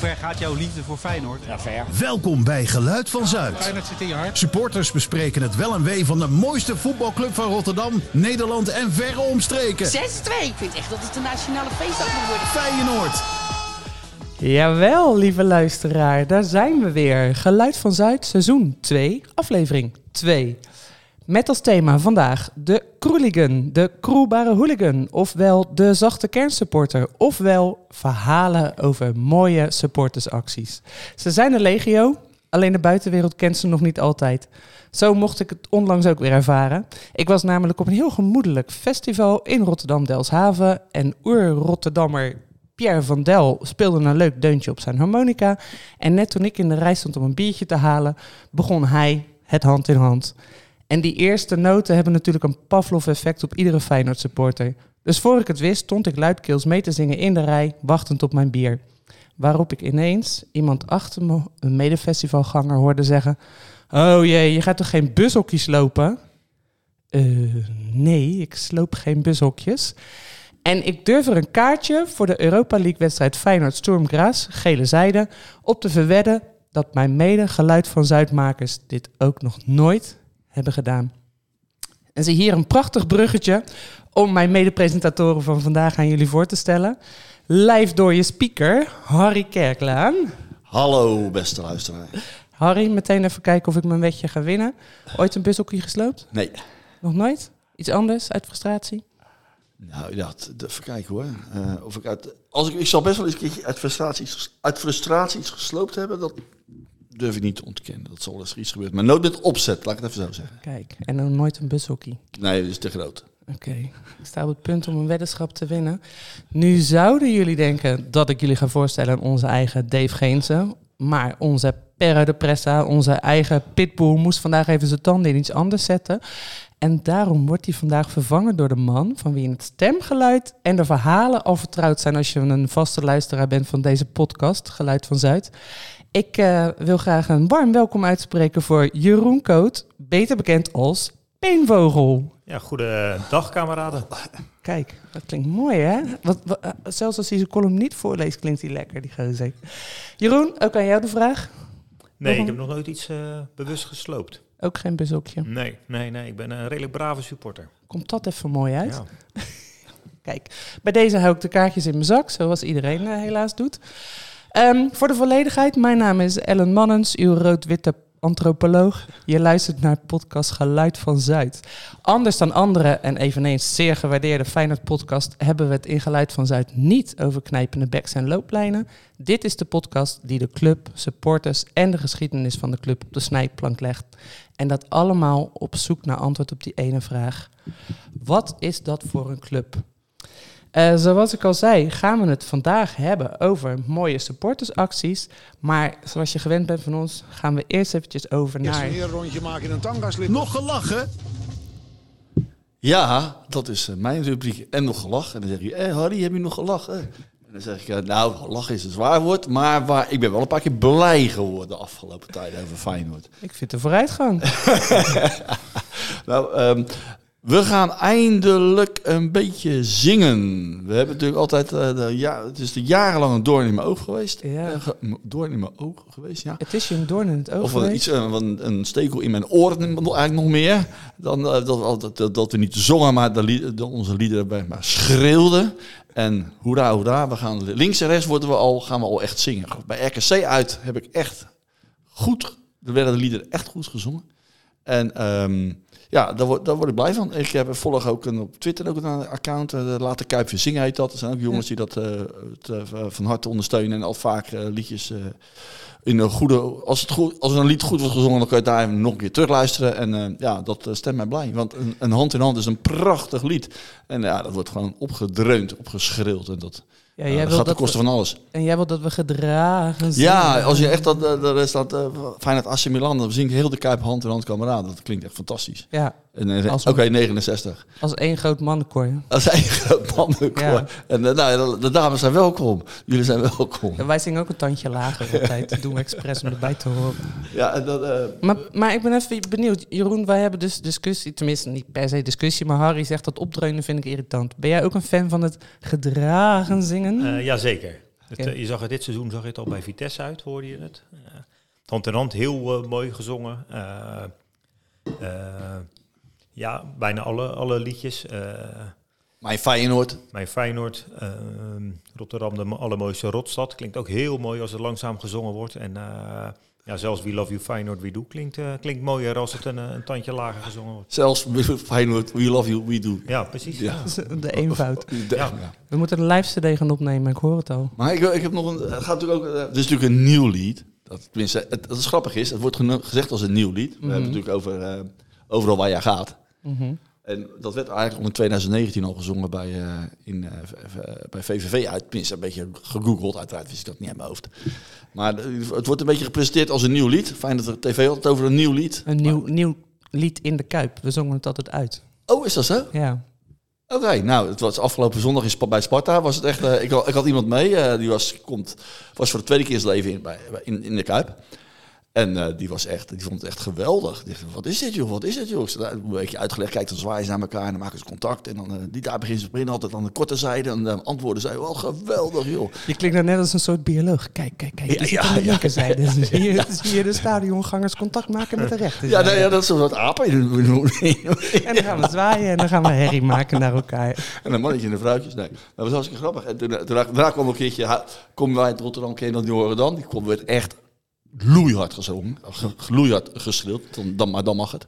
ver gaat jouw liefde voor Feyenoord? Ja, ver. Welkom bij Geluid van Zuid. Feyenoord zit in je hart. Supporters bespreken het wel en wee van de mooiste voetbalclub van Rotterdam, Nederland en verre omstreken. 6-2. Ik vind echt dat het een nationale feestdag moet worden. Feyenoord. Jawel, lieve luisteraar, daar zijn we weer. Geluid van Zuid, seizoen 2, aflevering 2. Met als thema vandaag de Kroeligan, de kroelbare hooligan, ofwel de zachte kernsupporter, ofwel verhalen over mooie supportersacties. Ze zijn een legio, alleen de buitenwereld kent ze nog niet altijd. Zo mocht ik het onlangs ook weer ervaren. Ik was namelijk op een heel gemoedelijk festival in Rotterdam-Delshaven en oer-Rotterdammer Pierre van Del speelde een leuk deuntje op zijn harmonica. En net toen ik in de rij stond om een biertje te halen, begon hij het hand in hand. En die eerste noten hebben natuurlijk een Pavlov-effect op iedere Feyenoord supporter. Dus voor ik het wist, stond ik luidkeels mee te zingen in de rij, wachtend op mijn bier. Waarop ik ineens iemand achter me, een medefestivalganger, hoorde zeggen... Oh jee, je gaat toch geen bushokjes lopen? Uh, nee, ik sloop geen bushokjes. En ik durf er een kaartje voor de Europa League wedstrijd Feyenoord Sturm gele zijde, op te verwedden dat mijn mede geluid van Zuidmakers dit ook nog nooit hebben gedaan. En zie hier een prachtig bruggetje om mijn mede-presentatoren van vandaag aan jullie voor te stellen. Live door je speaker, Harry Kerklaan. Hallo, beste luisteraar. Harry, meteen even kijken of ik mijn wetje ga winnen. Ooit een bushokje gesloopt? Nee. Nog nooit? Iets anders uit frustratie? Nou ja, even kijken hoor. Uh, of ik, uit, als ik, ik zal best wel eens een keertje uit frustratie, uit frustratie iets gesloopt hebben. Dat durf ik niet te ontkennen. Dat zal eens iets gebeuren. Maar nooit met opzet, laat ik het even zo zeggen. Kijk, en dan nooit een bushockey. Nee, dat is te groot. Oké, ik sta op het punt om een weddenschap te winnen. Nu zouden jullie denken dat ik jullie ga voorstellen aan onze eigen Dave Geense. Maar onze Perre de Pressa, onze eigen pitbull, moest vandaag even zijn tanden in iets anders zetten. En daarom wordt hij vandaag vervangen door de man van wie het stemgeluid en de verhalen al vertrouwd zijn als je een vaste luisteraar bent van deze podcast, Geluid van Zuid. Ik uh, wil graag een warm welkom uitspreken voor Jeroen Koot, beter bekend als Peenvogel. Ja, goedendag kameraden. Kijk, dat klinkt mooi hè? Wat, wat, uh, zelfs als hij zijn column niet voorleest, klinkt hij lekker, die gozer. Jeroen, ook aan jou de vraag? Nee, ik heb nog nooit iets uh, bewust gesloopt. Ook geen bezoekje? Nee, nee, nee. Ik ben een redelijk brave supporter. Komt dat even mooi uit? Ja. Kijk, bij deze hou ik de kaartjes in mijn zak, zoals iedereen uh, helaas doet. Um, voor de volledigheid, mijn naam is Ellen Mannens, uw rood-witte antropoloog. Je luistert naar podcast Geluid van Zuid. Anders dan andere en eveneens zeer gewaardeerde Feyenoord podcast hebben we het in Geluid van Zuid niet over knijpende backs en looplijnen. Dit is de podcast die de club, supporters en de geschiedenis van de club op de snijplank legt. En dat allemaal op zoek naar antwoord op die ene vraag. Wat is dat voor een club? Uh, zoals ik al zei, gaan we het vandaag hebben over mooie supportersacties. Maar zoals je gewend bent van ons, gaan we eerst eventjes over naar... Eerst een rondje maken in een tangaslip. Nog gelachen? Ja, dat is uh, mijn rubriek. En nog gelachen. En dan zeg je, hey Harry, heb je nog gelachen? En dan zeg ik, uh, nou, lachen is een zwaar woord. Maar waar, ik ben wel een paar keer blij geworden de afgelopen tijd over Feyenoord. Ik vind de vooruitgang. nou, um, we gaan eindelijk een beetje zingen. We hebben natuurlijk altijd, uh, de, ja, het is de jarenlang een doorn in mijn oog geweest. Ja. Uh, doorn in mijn oog geweest, ja. Het is je een doorn in het oog of geweest? Iets, uh, een, een stekel in mijn oren, eigenlijk nog meer. Dan dat, dat, dat, we niet zongen, maar de, de, onze liederen bij maar schreeuwden. En hoera, hoera, we gaan links en rechts worden we al, gaan we al echt zingen. Bij RKC uit heb ik echt goed, er werden de liederen echt goed gezongen. En... Um, ja, daar word, daar word ik blij van. Ik heb volg ook een, op Twitter ook een account. Uh, Laat de Kuip zingen heet dat. Er zijn ook jongens ja. die dat uh, het, uh, van harte ondersteunen. En al vaak liedjes in een goede... Als, het goed, als een lied goed wordt gezongen, dan kun je daar nog een keer terugluisteren. En ja, dat stemt mij blij. Want een, een, hand in hand is een prachtig lied. En ja, dat wordt gewoon opgedreund, opgeschreeuwd. En dat... Ja, jij uh, wil gaat de dat kosten we, van alles. En jij wilt dat we gedragen zijn. Ja, als je echt dat, uh, er staat uh, Feyenoord AC Milan, dan zing ik heel de Kuip hand in hand kameraden. Dat klinkt echt fantastisch. Ja. Oké, okay, 69. Als één groot mannenkoor. Ja. Als één groot mannenkoor. Ja. En uh, nou, de dames zijn welkom. Jullie zijn welkom. Ja, wij zingen ook een tandje lager altijd. Dat doen we expres om erbij te horen. Ja, en dat, uh, maar, maar ik ben even benieuwd. Jeroen, wij hebben dus discussie. Tenminste, niet per se discussie. Maar Harry zegt dat opdreunen vind ik irritant. Ben jij ook een fan van het gedragen zingen? Uh, Jazeker. Het, eh, je zag het dit seizoen zag je het al bij Vitesse uit, hoorde je het. Eh, hand in hand, heel eh, mooi gezongen. Ja, bijna alle, alle liedjes. Eh, Mijn Feyenoord. mijn Feyenoord, eh, Rotterdam, de mo- allermooiste rotstad. Klinkt ook heel mooi als het langzaam gezongen wordt. En eh, ja, zelfs We Love You Feyenoord, We Do klinkt, eh, klinkt mooier als het een, een tandje lager gezongen wordt. Zelfs Feyenoord, we love you, we do. Ja, precies. Ja. De eenvoud. De- Ja. ja. We moeten een live CD gaan opnemen, ik hoor het al. Maar ik, ik heb nog een. Het gaat natuurlijk ook. Het is natuurlijk een nieuw lied. Dat, tenminste, het, het is grappig is, het wordt gezegd als een nieuw lied. We hebben het natuurlijk over eh, overal waar jij gaat. Mhm. En dat werd eigenlijk in 2019 al gezongen bij, eh, in, eh, v- bij VVV uit. Tenminste, een beetje gegoogeld. Uiteraard wist ik dat niet uit mijn hoofd. Maar eh, het wordt een beetje gepresenteerd als een nieuw lied. Fijn dat de tv altijd over een nieuw lied. Een nieuw, nieuw lied in de Kuip. We zongen het altijd uit. Oh, is dat zo? Ja. Oké, nou, het was afgelopen zondag in bij Sparta. Was het echt, eh, ik, had, ik had iemand mee, eh, die was, komt, was voor de tweede keer in zijn leven in, bij, in, in de Kuip. En eh, die, was echt, die vond het echt geweldig. Die wat is dit joh, wat is dit joh? Ik zei, nou, een beetje uitgelegd, kijk, dan zwaaien ze naar elkaar en dan maken ze contact. En dan, eh, die daar beginnen ze beginnen altijd aan de korte zijde. En dan antwoorden zij, wel geweldig joh. Je klinkt nou net als een soort bioloog. Kijk, kijk, kijk. Die Ja, zit aan de ja, linkerzijde. Je de stadiongangers contact maken met de Ja, rechterzijde. nee, ja dat is een soort apen. En dan gaan we zwaaien en dan gaan we herrie maken naar elkaar. En een mannetje en een vrouwtjes. Nee, dat was hartstikke grappig. En toen, toen, daarna kwam een keertje, komen wij uit Rotterdam, ken je dat niet horen dan? Die kwam, werd echt loeihard gezongen. Ge- Loeihard geschreeuwd, dan, dan, maar dan mag het.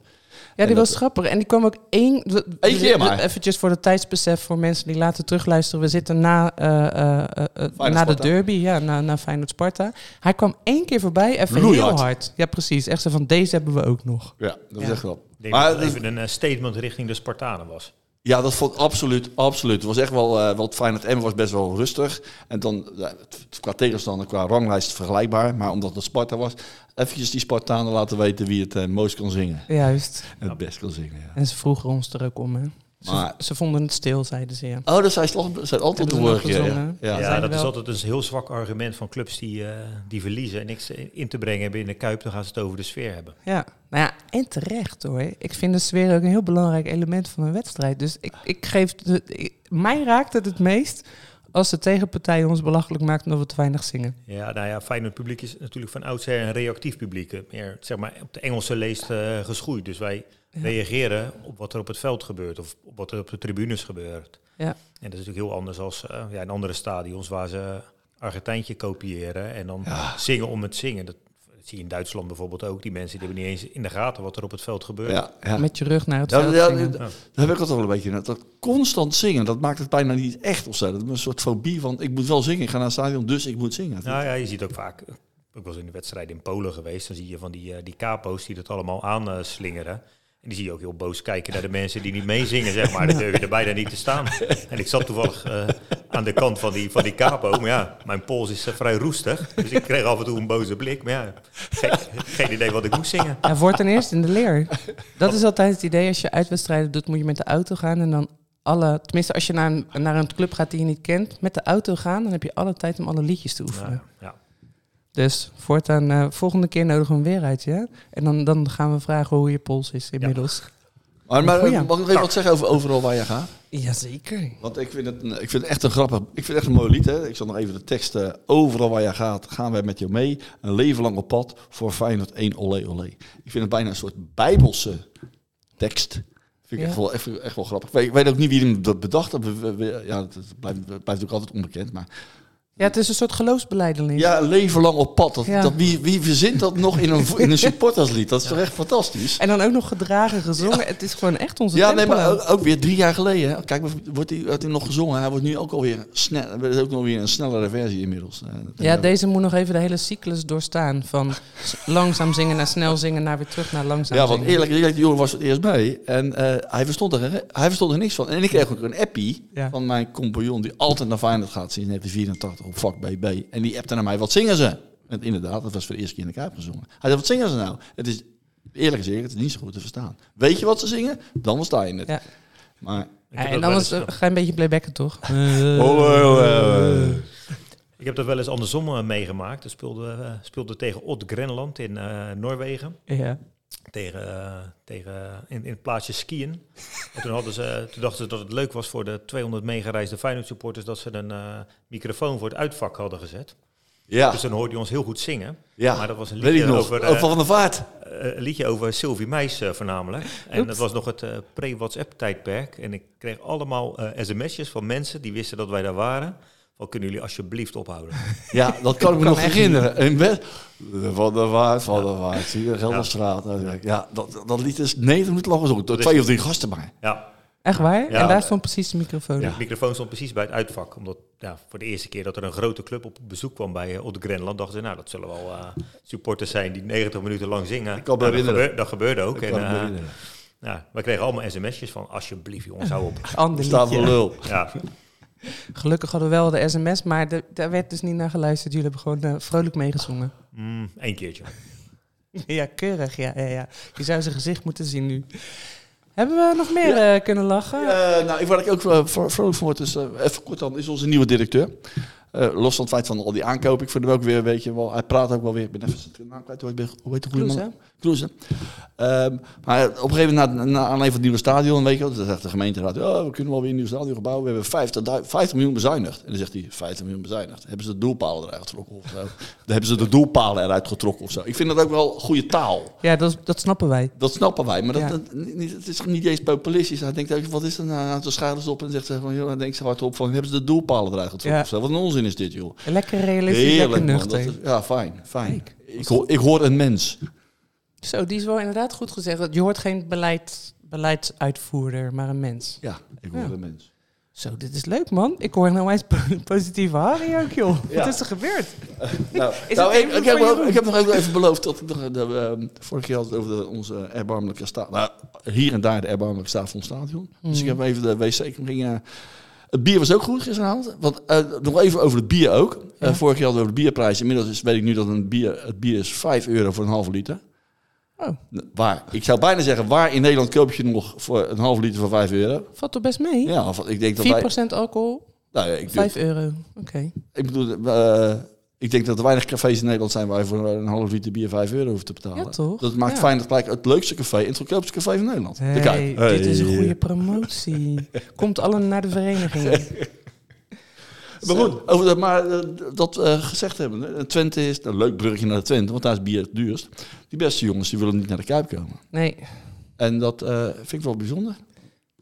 Ja, die was grappig. En die kwam ook één... Eén keer maar. Eventjes voor het tijdsbesef voor mensen die later terugluisteren. We zitten na, eh, eh, eh, na de derby, ja, na, na Feyenoord-Sparta. Hij kwam één keer voorbij, even Loeihard. heel hard. Ja, precies. Echt zo van, deze hebben we ook nog. Ja, dat is Ja. echt wel. Ik denk Maar even een statement richting de Spartanen was. Ja, dat vond ik absoluut, absoluut. Het was echt wel, wel fijn. Het M was best wel rustig. En dan, het- qua tegenstander, qua ranglijst vergelijkbaar. Maar omdat het Sparta was, eventjes die Spartanen laten weten wie het eh, mooist kan zingen. Juist. Het best kan zingen, ja. En ze vroegen ons er ook om, hè. Ze, Maar- ze vonden het stil, zeiden ze, ja. Oh, toch- zei het altijd de keer. Ja. Ja. Ja, zijn dat wel- is altijd een heel zwak argument van clubs die, eh, die verliezen en niks in te brengen hebben in de Kuip. Dan gaan ze het over de sfeer hebben. Ja, nou ja, en terecht hoor. Ik vind de sfeer ook een heel belangrijk element van een wedstrijd. Dus ik, ik geef de, ik- mij raakt het het meest als de tegenpartij ons belachelijk maakt omdat we te weinig zingen. Ja, nou ja, Feyenoord publiek is natuurlijk van oudsher een reactief publiek. eh, Meer, zeg maar, op de Engelse leest eh, geschoeid. Dus wij reageren op wat er op het veld gebeurt of op wat er op de tribunes gebeurt. Ja. En dat is natuurlijk heel anders als eh, ja, in andere stadions waar ze Argentijntje kopiëren en dan zingen om het zingen. Dat, dat zie je in Duitsland bijvoorbeeld ook. Die mensen die hebben niet eens in de gaten wat er op het veld gebeurt. Ja, ja. Met je rug naar het Ja, veld ja, dat heb ik altijd wel een beetje. net. Dat constant zingen, dat maakt het bijna niet echt of zo. Dat is een soort fobie van, ik moet wel zingen. Ik ga naar het stadion, dus ik moet zingen. Nou ja, je ziet ook vaak, ik was in de wedstrijd in Polen geweest, dan zie je van die, eh, die capo's die dat allemaal aanslingeren. En die zie je ook heel boos kijken naar de mensen die niet meezingen, zeg maar. Dan durf je er bijna niet te staan. En ik zat toevallig eh, aan de kant van die, van die capo. Maar ja, mijn pols is eh, vrij roestig. Dus ik kreeg af en toe een boze blik. Maar ja, geen, geen idee wat ik moest zingen. Ja, voor ten eerste in de leer. Dat is altijd het idee. Als je uitwedstrijden doet, moet je met de auto gaan en dan alle... Tenminste, als je naar een, naar een club gaat die je niet kent, met de auto gaan, dan heb je alle tijd om alle liedjes te oefenen. Ja. Dus voortaan, eh, volgende keer nodigen we hem weer uit, ja? En dan, dan gaan we vragen hoe je pols is inmiddels. Maar, maar mag ik nog even wat zeggen over overal waar je gaat? Jazeker. Want ik vind, het, een- ik vind het echt een grappig, ik vind het echt een mooi lied. Hè? Ik zal nog even de tekst, eh, overal waar je gaat, gaan wij met je mee. Een leven lang op pad, voor Feyenoord 1, olé olé. Ik vind het bijna een soort bijbelse tekst. Vind ik Ja. echt, wel, echt, echt wel grappig. Ik weet, ik weet ook niet wie hem dat bedacht we- Ja, het blijft, het blijft natuurlijk altijd onbekend. Maar Ja, het is een soort geloofsbeleidenis. ja, een leven lang op pad. Dat, Ja. dat, wie, wie verzint dat nog in een, in een supporterslied? Dat is toch echt fantastisch? En dan ook nog gedragen, gezongen. Het is gewoon echt onze Ja, nee, maar ook, ook weer drie jaar geleden. hè. Kijk, wordt hij, wordt hij nog gezongen. Hij wordt nu ook alweer snel. Is ook nog weer een snellere versie inmiddels. Eh, Ja, deze moet nog even de hele cyclus doorstaan. Van langzaam zingen naar snel zingen, naar weer terug naar langzaam Ja, want zingen. eerlijk gezegd, die jongen was het eerst bij. En eh, hij, verstond er, hij verstond er niks van. En ik kreeg ook een appie van mijn compagnon... die altijd naar Feyenoord gaat sinds 1984 op vak BB. En die appte naar mij, wat zingen ze? En inderdaad, dat was voor de eerste keer in de Kuip gezongen. Hij zei, wat zingen ze nou? Het is, eerlijk gezegd, het is niet zo goed te verstaan. Weet je wat ze zingen? Dan versta je het. Ja. Maar... Ja, en anders eens- ga je een beetje playbacken, toch? Ik heb dat wel eens andersom eh, meegemaakt. Dat speelde, eh, speelde tegen Odd Grenland in eh, Noorwegen. Ja. Tegen, eh, tegen, in, in het plaatsje skiën. En toen, hadden ze, toen dachten ze dat het leuk was voor de 200 meegereisde Feyenoord supporters dat ze een eh, microfoon voor het uitvak hadden gezet. Ja, Dus dan hoorde je ons heel goed zingen. ja. Maar dat was een liedje over, eh, Van der Vaart. eh, een liedje over Sylvie Meis eh, voornamelijk. En Oeps. dat was nog het eh, pre-WhatsApp-tijdperk. En ik kreeg allemaal eh, sms'jes van mensen die wisten dat wij daar waren. Van, kunnen jullie alsjeblieft ophouden? Ja, dat kan ik me Kan nog herinneren. In bed. Van der Waard, Van der Waard. Zie je, Gelderstraat. Ja. Ja, dat, dat lied is 90 minuten lang gezongen. Door Dat twee of drie gasten maar. Ja, Echt waar? Ja. en daar stond precies de microfoon. de microfoon stond precies bij het uitvak. Omdat ja, voor de eerste keer dat er een grote club op bezoek kwam bij uh, de Grenland, dachten ze, nou, dat zullen wel eh, supporters zijn die 90 minuten lang zingen. Ik kan me Nou, dat, dat gebeurde ook. Ik En, kan me eh, herinneren. ja, wij kregen allemaal sms'jes van, alsjeblieft jongens, hou op. Ander Staat voor liedje. lul. Ja, Gelukkig hadden we wel de sms, maar de- daar werd dus niet naar geluisterd. Jullie hebben gewoon eh, vrolijk meegezongen. mm, één keertje. Ja, keurig. Ja, ja, ja. Je zou zijn gezicht moeten zien nu. Hebben we nog meer eh, kunnen lachen? Eh, nou, ik- waar ik ook eh, vro- vrolijk van word, is even kort dan, is onze nieuwe directeur. Los van het feit van al die aankopen, ik vind hem ook weer, weet je wel, hij praat ook wel weer. Ik ben even zijn naam kwijt, hoe heet- de goede man? Kloeze. Ehm, maar op een gegeven moment, na, na aanleiding van het nieuwe stadion, weet je wel, dan zegt de gemeenteraad, oh, we kunnen wel weer een nieuw stadion bouwen. We hebben 50, du- 50 miljoen bezuinigd. En dan zegt hij, 50 miljoen bezuinigd. Hebben ze de doelpalen eruit getrokken of zo? Dan hebben ze de doelpalen eruit getrokken of zo. Ik vind dat ook wel goede taal. Ja, dat, dat snappen wij. Dat snappen wij, maar dat, Ja. dat- niet, het is niet eens populistisch. Hij denkt wat is er nou? Hij schouders op en zegt ze van, joh, dan denkt ze hardop van, hebben ze de doelpalen eruit getrokken Ja. of zo? Wat een onzin is dit, joh. Lekker realistisch, lekker nuchter. Is- ja, fijn, fijn. Ik hoor, ik hoor een mens. Zo, die is wel inderdaad goed gezegd. Je hoort geen beleid, beleidsuitvoerder, maar een mens. Ja, ik hoor Ja. een mens. Zo, dit is leuk, man. Ik hoor nou eens po- positieve Harry ook, joh. Ja. Wat is er gebeurd? Nou, Is nou, ik, ik, heb, Jeroen? ik heb nog even beloofd dat ik nog, we, ehm, vorige keer had het over de, onze erbarmelijke staat. Nou, hier en daar de erbarmelijke staat van het stadion. Dus ik heb even de wc ging. het bier was ook goed gisteravond. Want eh, nog even over het bier ook. Eh, Ja. vorige keer hadden we over de bierprijs. Inmiddels is, weet ik nu dat een bier, het bier is 5 euro voor een halve liter. Oh, Waar? Ik zou bijna zeggen, waar in Nederland koop je nog voor een halve liter voor 5 euro? valt toch best mee? Ja, of, ik denk dat 4% wij... alcohol, Nou, ja, ik, 5 euro. Oké. ik bedoel, eh, ik denk dat er weinig cafés in Nederland zijn waar je voor een half liter bier 5 euro hoeft te betalen. Ja, toch? Dat maakt Ja. Feyenoord gelijk het leukste café en het goedkoopste café van Nederland. Hey, de. Dit is een goede promotie. Komt allen naar de vereniging. Maar goed, maar eh, dat eh, gezegd hebben. Twente is een leuk bruggetje naar de Twente, want daar is bier het duurst. Die beste jongens die willen niet naar de Kuip komen. Nee. En dat eh, vind ik wel bijzonder.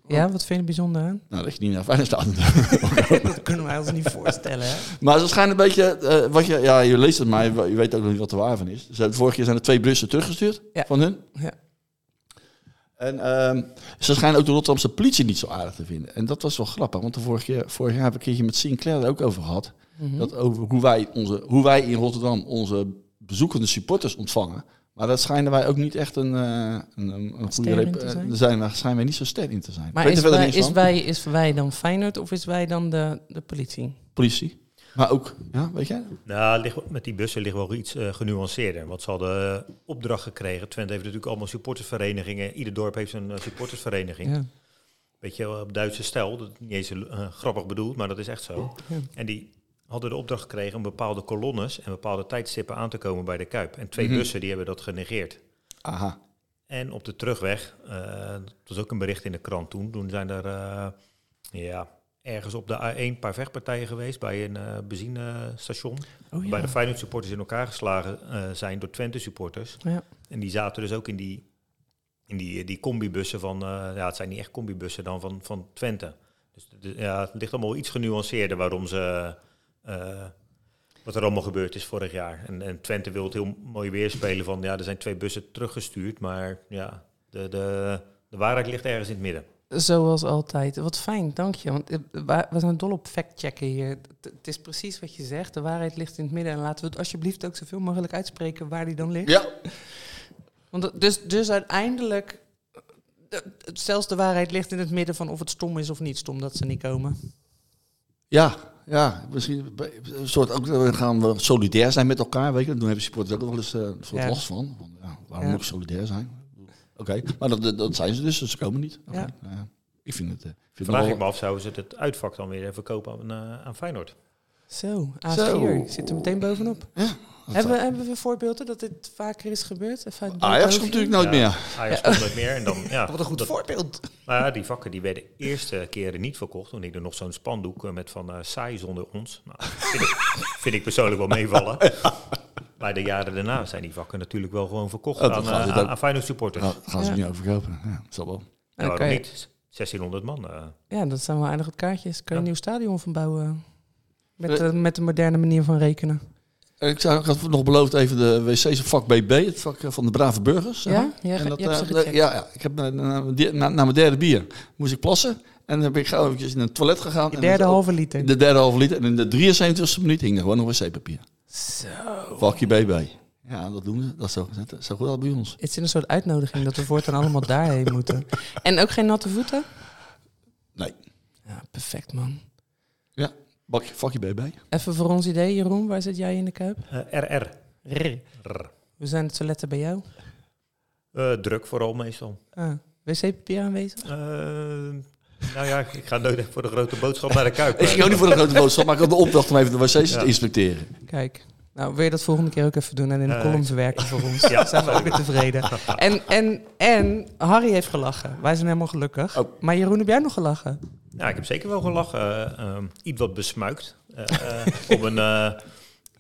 Ja, wat vind je bijzonder aan? Nou, dat je niet naar Feyenoord staat. dat kunnen wij ons niet voorstellen, hè? maar ze schijnen een beetje, wat je, ja, je leest het maar, je, weet ook nog niet wat er waar van is. Ze hebben, vorige keer zijn er twee brussen teruggestuurd Ja. van hun. Ja. En ehm, ze schijnen ook de Rotterdamse politie niet zo aardig te vinden. En dat was wel grappig, want de vorige, keer, vorig jaar heb ik een keertje met Sinclair er ook over gehad. Mhm. Dat over hoe wij, onze, hoe wij in Rotterdam onze bezoekende supporters ontvangen. Maar dat schijnen wij ook niet echt een, eh, een, een, een goede rep- te zijn? eh, zijn. Daar schijnen wij niet zo sterk in te zijn. Maar is wij, is, wij, is wij dan Feyenoord of is wij dan de, de politie? Politie. Maar ook, ja, weet jij? Nou, ligt, met die bussen ligt wel iets eh, genuanceerder. Want ze hadden eh, opdracht gekregen. Twente heeft natuurlijk allemaal supportersverenigingen. Ieder dorp heeft een eh, supportersvereniging. Ja. Weet je, wel, op Duitse stijl. Dat is niet eens grappig bedoeld, maar dat is echt zo. Ja. En die hadden de opdracht gekregen om bepaalde kolonnes en bepaalde tijdstippen aan te komen bij de Kuip. En twee Mhm. bussen die hebben dat genegeerd. Aha. En op de terugweg, dat was ook een bericht in de krant toen. Toen zijn er ja, ergens op de A1 een paar vechtpartijen geweest bij een eh benzinestation. Oh Bij ja. de Feyenoord supporters in elkaar geslagen eh, zijn door Twente supporters. Ja. En die zaten dus ook in die, in die, die combibussen van, eh, ja het zijn niet echt combibussen dan van, van Twente. Dus de- ja, het ligt allemaal iets genuanceerder waarom ze, wat er allemaal gebeurd is vorig jaar. En, en Twente wil het heel mooi weerspelen van, ja er zijn twee bussen teruggestuurd, maar ja, de, de, de waarheid ligt ergens in het midden. Zoals altijd. Wat fijn, dank je. Want eh, we zijn dol op fact-checken hier. Het- is precies wat je zegt. De waarheid ligt in het midden. En laten we het alsjeblieft ook zoveel mogelijk uitspreken waar die dan ligt. Ja. Want het- dus, dus uiteindelijk, eh, zelfs de waarheid ligt in het midden van of het stom is of niet stom dat ze niet komen. Ja, ja, misschien een soort ook dan gaan we solidair zijn met elkaar, weet je. Toen hebben supporters ook wel eens eh, een soort Ja. last van. van ja, waarom Ja. moet ik solidair zijn? Oké, maar dat, dat zijn ze dus, dus ze komen niet. Ja. ja. ik vind het. eh, vind het Vraag wel- ik me af, zouden ze het uitvak dan weer verkopen aan, eh, aan Feyenoord? Zo, AS Zo. Gier zit er meteen bovenop. Ja. Hebben we, hebben we voorbeelden dat dit vaker is gebeurd? Ajax komt natuurlijk nooit Ja. meer. Ajax komt nooit meer. En dan, ja, Wat een goed dat- voorbeeld. Nou ja, die vakken die werden de eerste keren niet verkocht. Toen ik er nog zo'n spandoek eh, met van eh saai zonder ons. Nou, vind, ik, vind ik persoonlijk wel meevallen. Maar de jaren daarna zijn die vakken natuurlijk wel gewoon verkocht Oh, aan, gaat eh, het aan, ook. aan Feyenoord supporters. Nou, gaan ze Ja. niet overkopen. Ja, dat zal wel. Nou, je- niet? 1600 man. eh. Ja, dat zijn wel aardig wat kaartjes. Kan je Ja. een nieuw stadion van bouwen? Met, Eh. de, met de moderne manier van rekenen. Ik, zou, ik had nog beloofd even de wc's op vak BB, het vak eh, van de brave burgers. zeg Ja? maar. Ja, En dat, je hebt ze eh, gecheckt. ja, ja, ik heb na, na, na, na mijn derde bier moest ik plassen. En dan heb ik gauw eventjes in het toilet gegaan. De derde halve liter. De derde halve liter. En in de 73e minuut hing er gewoon nog wc-papier. Zo. Vakje BB. Ja, dat doen ze. Dat is zo, zo goed als bij ons. Het is een soort uitnodiging dat we voortaan allemaal daarheen moeten. En ook geen natte voeten? Nee. Ja, perfect man. Ja, bakje, vakje BB. Even voor ons idee, Jeroen, waar zit jij in de kuip? Eh, RR. Rr. Hoe zijn de toiletten bij jou? Eh, druk vooral meestal. Ah, wc-papier aanwezig? Eh, nou ja, ik ga nooit echt voor de grote boodschap naar de Kuip. Ik ging ook niet voor de grote boodschap, maar ik had de opdracht om even de wc's Ja. te inspecteren. Kijk. Nou, wil je dat volgende keer ook even doen en in de Eh, column verwerken voor ons? Ja. Dan zijn we ook weer tevreden. En, en, en Harry heeft gelachen. Wij zijn helemaal gelukkig. Oh. Maar Jeroen, heb jij nog gelachen? Ja, ik heb zeker wel gelachen. eh, ehm, iets wat besmuikt. Eh, eh, op een, eh,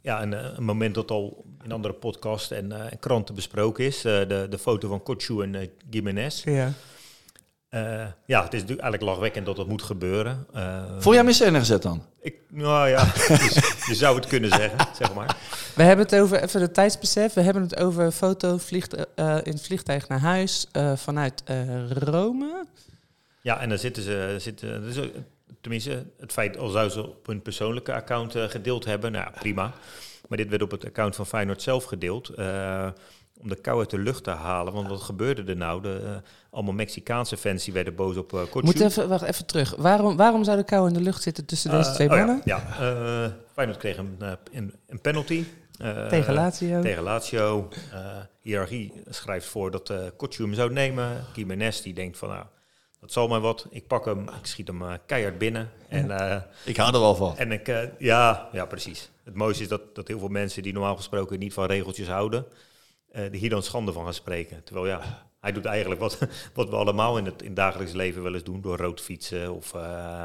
ja, een, een moment dat al in andere podcasts en eh, kranten besproken is. Eh, de, de foto van Kochu en uh, Gimenez. Ja. Eh, ja, het is natuurlijk eigenlijk lachwekkend dat dat moet gebeuren. Eh, Vond jij scène gezet dan? ik, nou ja, je, je zou het kunnen zeggen, zeg maar. We hebben het over, even de tijdsbesef, we hebben het over foto vliegt, eh, in het vliegtuig naar huis eh, vanuit eh, Rome. Ja, en dan zitten ze, zitten, dus, tenminste, het feit al zou ze op hun persoonlijke account gedeeld hebben, nou ja, prima. Maar dit werd op het account van Feyenoord zelf gedeeld. Om de kou uit de lucht te halen. Want wat gebeurde er nou? De, eh, allemaal Mexicaanse fans die werden boos op uh, Moet even, wacht even terug. Waarom, waarom zou de kou in de lucht zitten tussen deze Eh, twee oh ja, mannen? Ja, eh, Feyenoord kreeg een, een, een penalty. eh, Tegen Lazio. Tegen Lazio. Eh, hiërarchie schrijft voor dat uh, Kotju hem zou nemen. Gimenez die denkt van, nou, dat zal maar wat. Ik pak hem, ik schiet hem uh, keihard binnen. En, uh, ik hou er wel van. En ik, uh, ja, ja, precies. Het mooiste is dat, dat heel veel mensen die normaal gesproken niet van regeltjes houden, uh, hier dan schande van gaan spreken. Terwijl ja, hij doet eigenlijk wat, wat we allemaal in het, in het dagelijks leven wel eens doen, door rood fietsen of uh,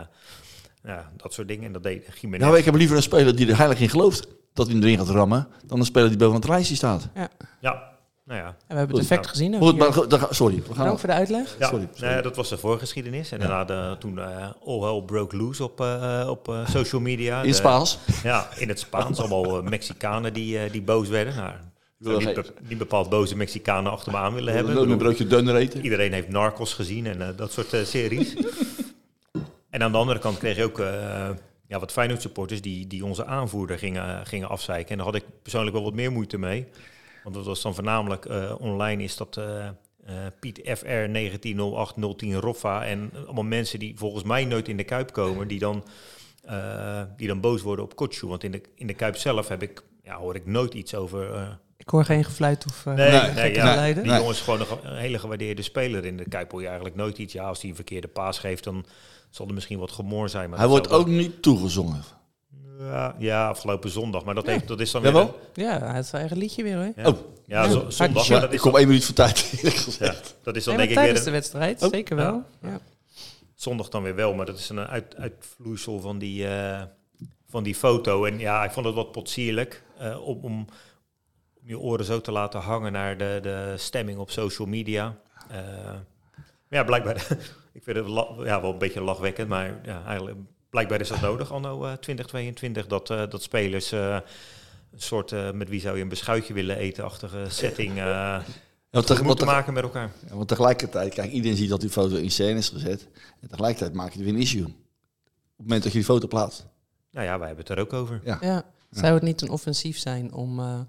ja, dat soort dingen. En dat deed Gimenez. Nou, ik heb liever een speler die er heilig in gelooft dat hij erin gaat rammen, dan een speler die boven het lijstje staat. Ja. ja. Nou ja. En we hebben het effect gezien. Goed, maar, da, sorry. We gaan Dank voor de uitleg. Ja, sorry, sorry. Nee, dat was de voorgeschiedenis. En ja. daarna de, toen uh, all hell broke loose op, uh, op uh, social media. In het Spaans? Ja, in het Spaans. allemaal Mexicanen die, die boos werden. Nou, niet, be, niet, bepaald boze Mexicanen achter me aan willen hebben. Een broodje dunner eten. Iedereen heeft Narcos gezien en dat soort series. en aan de andere kant kreeg je ook ja, wat Feyenoord supporters die, die onze aanvoerder gingen, gingen afzeiken. En daar had ik persoonlijk wel wat meer moeite mee. Want dat was dan voornamelijk online is dat Piet FR 1908 Roffa en allemaal mensen die volgens mij nooit in de Kuip komen, die dan, die dan boos worden op Kotsu. Want in de, in de Kuip zelf heb ik, ja, hoor ik nooit iets over... Uh, ik hoor geen gefluit of nee, nee, nee ja, leiden. Die jongen is gewoon een hele gewaardeerde speler in de Kuip. Je eigenlijk nooit iets. Ja, als hij een verkeerde paas geeft, dan zal er misschien wat gemoor zijn. Maar hij wordt ook niet toegezongen. Ja, ja, afgelopen zondag. Maar dat, ja. heeft, dat is dan ja, weer... Wel? Ja, hij heeft zijn eigen liedje weer hoor. Ja. Oh. Ja, ja. Zo, zondag. Ja, dat ik kom dan... één minuut voor tijd, eerlijk gezegd. Ja, dat is dan nee, denk ik weer... de wedstrijd, oh. zeker wel. Ja. Zondag dan weer wel, maar dat is een uit, uitvloeisel van die, uh, van die foto. En ja, ik vond het wat potsierlijk uh, om, om je oren zo te laten hangen naar de, de stemming op social media. Uh, ja, blijkbaar... ik vind het ja, wel een beetje lachwekkend, maar ja, eigenlijk blijkbaar is dat nodig, anno uh, 2022, dat, uh, dat spelers uh, een soort uh, met wie zou je een beschuitje willen eten-achtige setting ja, te, moeten maken met elkaar. Ja, want tegelijkertijd, kijk, iedereen ziet dat die foto in scène is gezet. En tegelijkertijd maak je er weer een issue. Op het moment dat je die foto plaatst. Nou ja, wij hebben het er ook over. Ja. ja. Zou het niet een offensief zijn om, uh,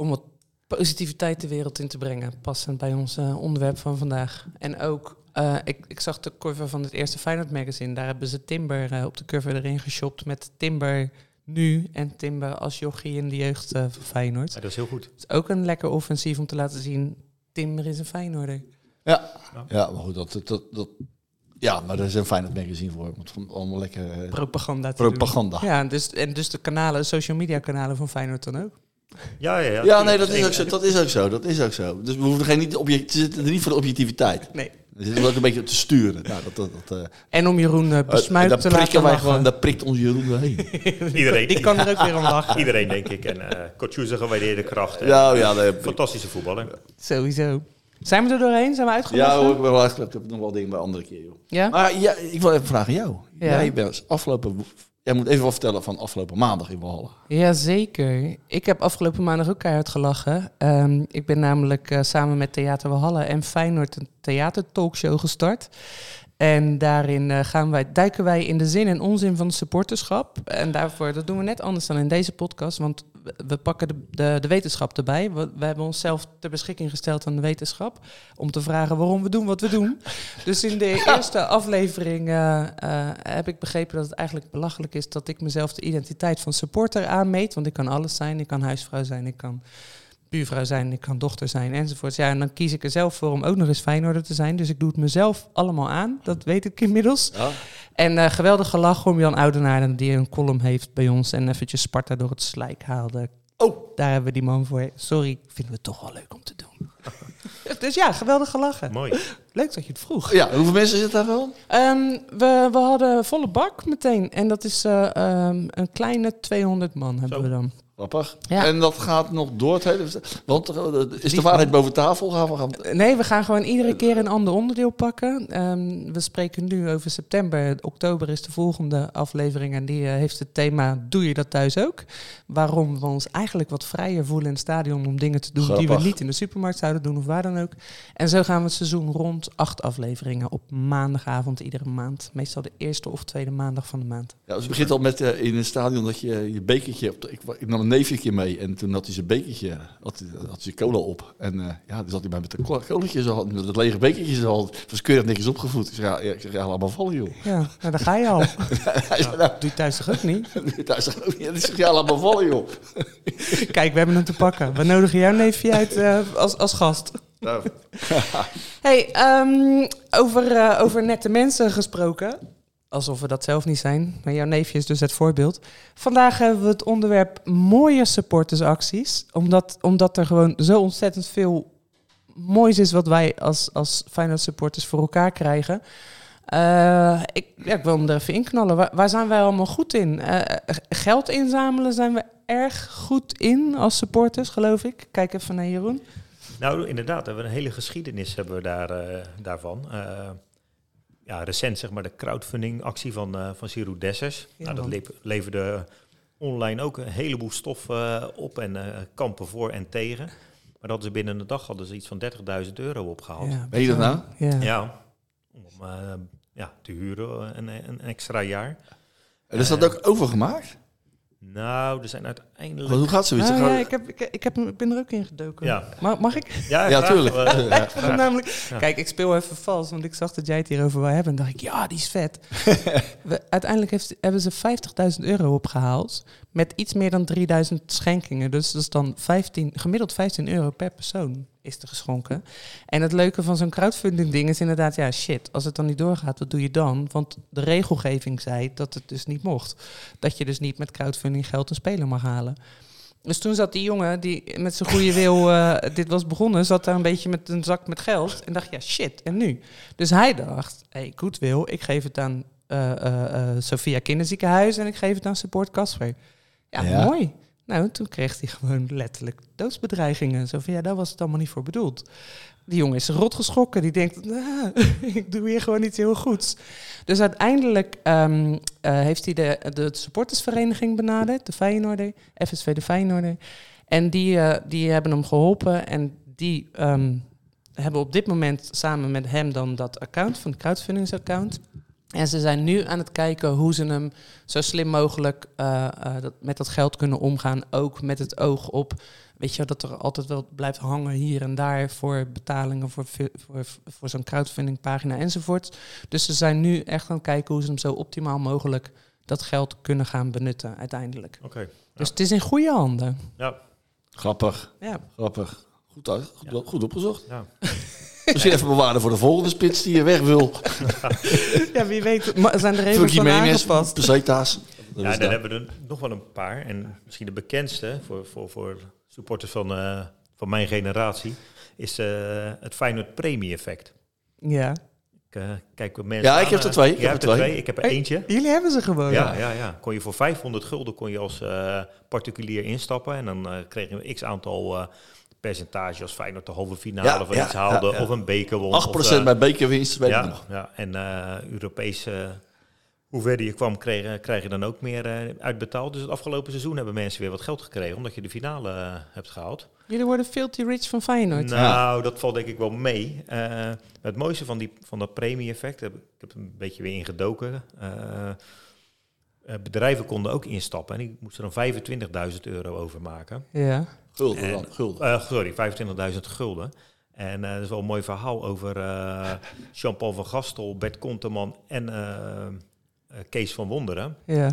om wat positiviteit de wereld in te brengen, passend bij ons uh, onderwerp van vandaag. En ook uh, ik, ik, zag de cover van het eerste Feyenoord magazine. Daar hebben ze Timber uh, op de cover erin geshopt met Timber nu en Timber als jochie in de jeugd uh, van Feyenoord. Ja, dat is heel goed. Het is ook een lekker offensief om te laten zien, Timber is een Feyenoorder. Ja, ja maar goed, dat, dat, dat, Ja, maar daar is een Feyenoord magazine voor. Want allemaal lekker eh, Propaganda te doen. propaganda. Ja, dus, en dus de kanalen, social media kanalen van Feyenoord dan ook. Ja, ja, ja. Ja, nee, dat is ook zo. Dat is ook zo. Dat is ook zo. Dus we hoeven geen niet object, zitten er niet voor de objectiviteit. Nee. We zitten ook een beetje te sturen. Nou, dat, dat, dat, eh, En om Jeroen uh, besmuikt daar te prikken laten wij lachen. gewoon, daar prikt ons Jeroen doorheen. Iedereen, Die kan er ook weer om lachen. iedereen denk ik. En uh, een gewaardeerde kracht. en ja, ja, nee, Fantastische voetballer. Sowieso. Zijn we er doorheen? Zijn we ja uitgelachen? hoor, ik ben wel uitgelegd. Ik heb nog wel dingen bij andere keer, joh. Ja? Maar ja, ik wil even vragen aan jou. Ja. Jij bent afgelopen... Jij moet even wat vertellen van afgelopen maandag in Walhalla. Jazeker. Ik heb afgelopen maandag ook keihard gelachen. Ehm, ik ben namelijk eh, samen met Theater Walhalla en Feyenoord een theatertalkshow gestart. En daarin eh, gaan wij, duiken wij in de zin en onzin van supporterschap. En daarvoor, dat doen we net anders dan in deze podcast, want we- pakken de, de, de wetenschap erbij. We, we hebben onszelf ter beschikking gesteld aan de wetenschap om te vragen waarom we doen wat we doen. Dus in de eerste aflevering eh, eh, heb ik begrepen dat het eigenlijk belachelijk is dat ik mezelf de identiteit van supporter aanmeet. Want ik kan alles zijn. Ik kan huisvrouw zijn, ik kan buurvrouw zijn, ik kan dochter zijn enzovoort. Ja, en dan kies ik er zelf voor om ook nog eens Feyenoorder te zijn. Dus ik doe het mezelf allemaal aan. Dat weet ik inmiddels. Ja? En eh geweldig gelach om Jan Oudenaar, die een column heeft bij ons en eventjes Sparta door het slijk haalde. Oh, Daar hebben we die man voor. Sorry, vinden we toch wel leuk om te doen. dus ja, geweldig gelachen. Mooi. Leuk dat je het vroeg. ja. Hoeveel mensen zitten daar wel? Ehm, we, we hadden volle bak meteen. En dat is eh, ehm, een kleine 200 man hebben Zo. we dan. Grappig. Ja. En dat gaat nog door het hele... Want eh, is de waarheid boven tafel? Gaan we gaan... Nee, we gaan gewoon iedere keer een ander onderdeel pakken. Ehm, we spreken nu over september. Oktober is de volgende aflevering. En die eh, heeft het thema Doe je dat thuis ook? Waarom we ons eigenlijk wat vrijer voelen in het stadion om dingen te doen die we niet in de supermarkt zouden doen of waar dan ook. En zo gaan we het seizoen rond. Acht afleveringen op maandagavond iedere maand. Meestal de eerste of tweede maandag van de maand. Ja, dus het begint al met eh, in een stadion dat je je bekertje... Op de- ik, ik nam neefje mee en toen had hij zijn bekertje, had, hij- had hij cola op. En eh, ja, toen zat hij bij met een colatje zo, met dat lege bekertje zo. Het was keurig netjes opgevoed. Ik zeg, ja, ik zeg, ja laat maar vallen joh. Ja, nou, daar ga je al. Hij zei, nou, Doe je thuis toch ook niet? daar zegt ook niet. Ik zeg, ja, laat maar vallen joh. Kijk, we hebben hem te pakken. We nodigen jouw neefje uit eh, als, als gast. Nou, Hey, ehm, over, eh, over nette mensen gesproken. Alsof we dat zelf niet zijn. Maar jouw neefje is dus het voorbeeld. Vandaag hebben we het onderwerp mooie supportersacties. Omdat, omdat er gewoon zo ontzettend veel moois is wat wij als, als Feyenoord supporters voor elkaar krijgen. Eh, ik, ja, ik wil hem er even inknallen. Waar, waar zijn wij allemaal goed in? Eh, geld inzamelen zijn we erg goed in als supporters, geloof ik. Kijk even naar Jeroen. Nou, inderdaad, we hebben een hele geschiedenis hebben we daar, eh, daarvan. Eh, ja, recent zeg maar de crowdfunding actie van, eh van Ciro Dessers. Ja, nou, dat leverde online ook een heleboel stof eh, op en eh, kampen voor en tegen. Maar dat is binnen een dag hadden ze iets van 30.000 euro opgehaald. Ja, Weet je dat nou? Ja. om eh, ja, te huren een, een extra jaar. En is dat ook overgemaakt? Nou, er zijn uiteindelijk... Want hoe gaat zoiets? Nou, ja, ik, heb, ik, ik, heb, ik ben er ook in gedoken. Ja. Mag, mag ik? Ja, Ja, tuurlijk. Eh, Ja. Namelijk, Ja. Kijk, ik speel even vals, want ik zag dat jij het hierover wou hebben. En dacht ik, ja, die is vet. We, uiteindelijk heeft, hebben ze 50.000 euro opgehaald met iets meer dan 3000 schenkingen. Dus dat is dan 15, gemiddeld 15 euro per persoon is er geschonken. En het leuke van zo'n crowdfunding ding is inderdaad, ja shit, als het dan niet doorgaat, wat doe je dan? Want de regelgeving zei dat het dus niet mocht. Dat je dus niet met crowdfunding geld een speler mag halen. Dus toen zat die jongen die met zijn goede wil eh, dit was begonnen, zat daar een beetje met een zak met geld en dacht ja shit en nu. Dus hij dacht, hey, goed wil, ik geef het aan eh, Sophia Kinderziekenhuis en ik geef het aan Support Casper. Ja, Ja. mooi. Nou, toen kreeg hij gewoon letterlijk doodsbedreigingen. Zo van ja, daar was het allemaal niet voor bedoeld. Die jongen is rot geschrokken. Die denkt, nou, ik doe hier gewoon iets heel goeds. Dus uiteindelijk ehm, eh, heeft hij de, de supportersvereniging benaderd, de Feyenoorder, FSV de Feyenoorder. En die, eh, die hebben hem geholpen en die ehm, hebben op dit moment samen met hem dan dat account, van het crowdfundingsaccount. En ze zijn nu aan het kijken hoe ze hem zo slim mogelijk eh, dat, met dat geld kunnen omgaan. Ook met het oog op, weet je, dat er altijd wel blijft hangen hier en daar voor betalingen voor, voor, voor zo'n crowdfundingpagina enzovoort. Dus ze zijn nu echt aan het kijken hoe ze hem zo optimaal mogelijk dat geld kunnen gaan benutten uiteindelijk. Oké. Dus het is in goede handen. Ja, Grappig, Ja. grappig. Goed, uit, goed, goed opgezocht. ja. Misschien even bewaren voor de volgende spits die je weg wil. Ja, wie weet. Ma- Zijn er even van aangepast? Pesetas. Ja, dan hebben we er nog wel een paar. En misschien de bekendste voor, voor, voor supporters van, eh, van mijn generatie is eh, het Feyenoord Premie Effect. Ja. Ik eh, kijk mensen Ja, ik aan, heb er twee, ik heb er twee. Ik heb er Hey, eentje. Jullie hebben ze gewoon. Ja, ja, ja. Kon je voor 500 gulden kon je als eh, particulier instappen. En dan eh kregen we x aantal eh percentage als Feyenoord de halve finale Ja, van ja, iets haalde. ja, ja. Of een beker won. 8% of, eh, bij bekerwinst, weet ik ja, nog. ja, en eh Europese, hoe verder je kwam, kreeg, krijg je dan ook meer eh, uitbetaald. Dus het afgelopen seizoen hebben mensen weer wat geld gekregen, omdat je de finale eh, hebt gehaald. Jullie worden filthy rich van Feyenoord. Nou, dat valt denk ik wel mee. Eh, het mooiste van, die, van dat premie-effect, heb, ik ik heb een beetje weer ingedoken. Eh, eh, bedrijven konden ook instappen en die moesten dan 25.000 euro overmaken. Ja. Gulden En- dan, gulden. Eh, sorry, 25.000 gulden. En eh dat is wel een mooi verhaal over eh, Jean-Paul van Gastel, Bert Konteman en eh, eh, Kees van Wonderen. Ja.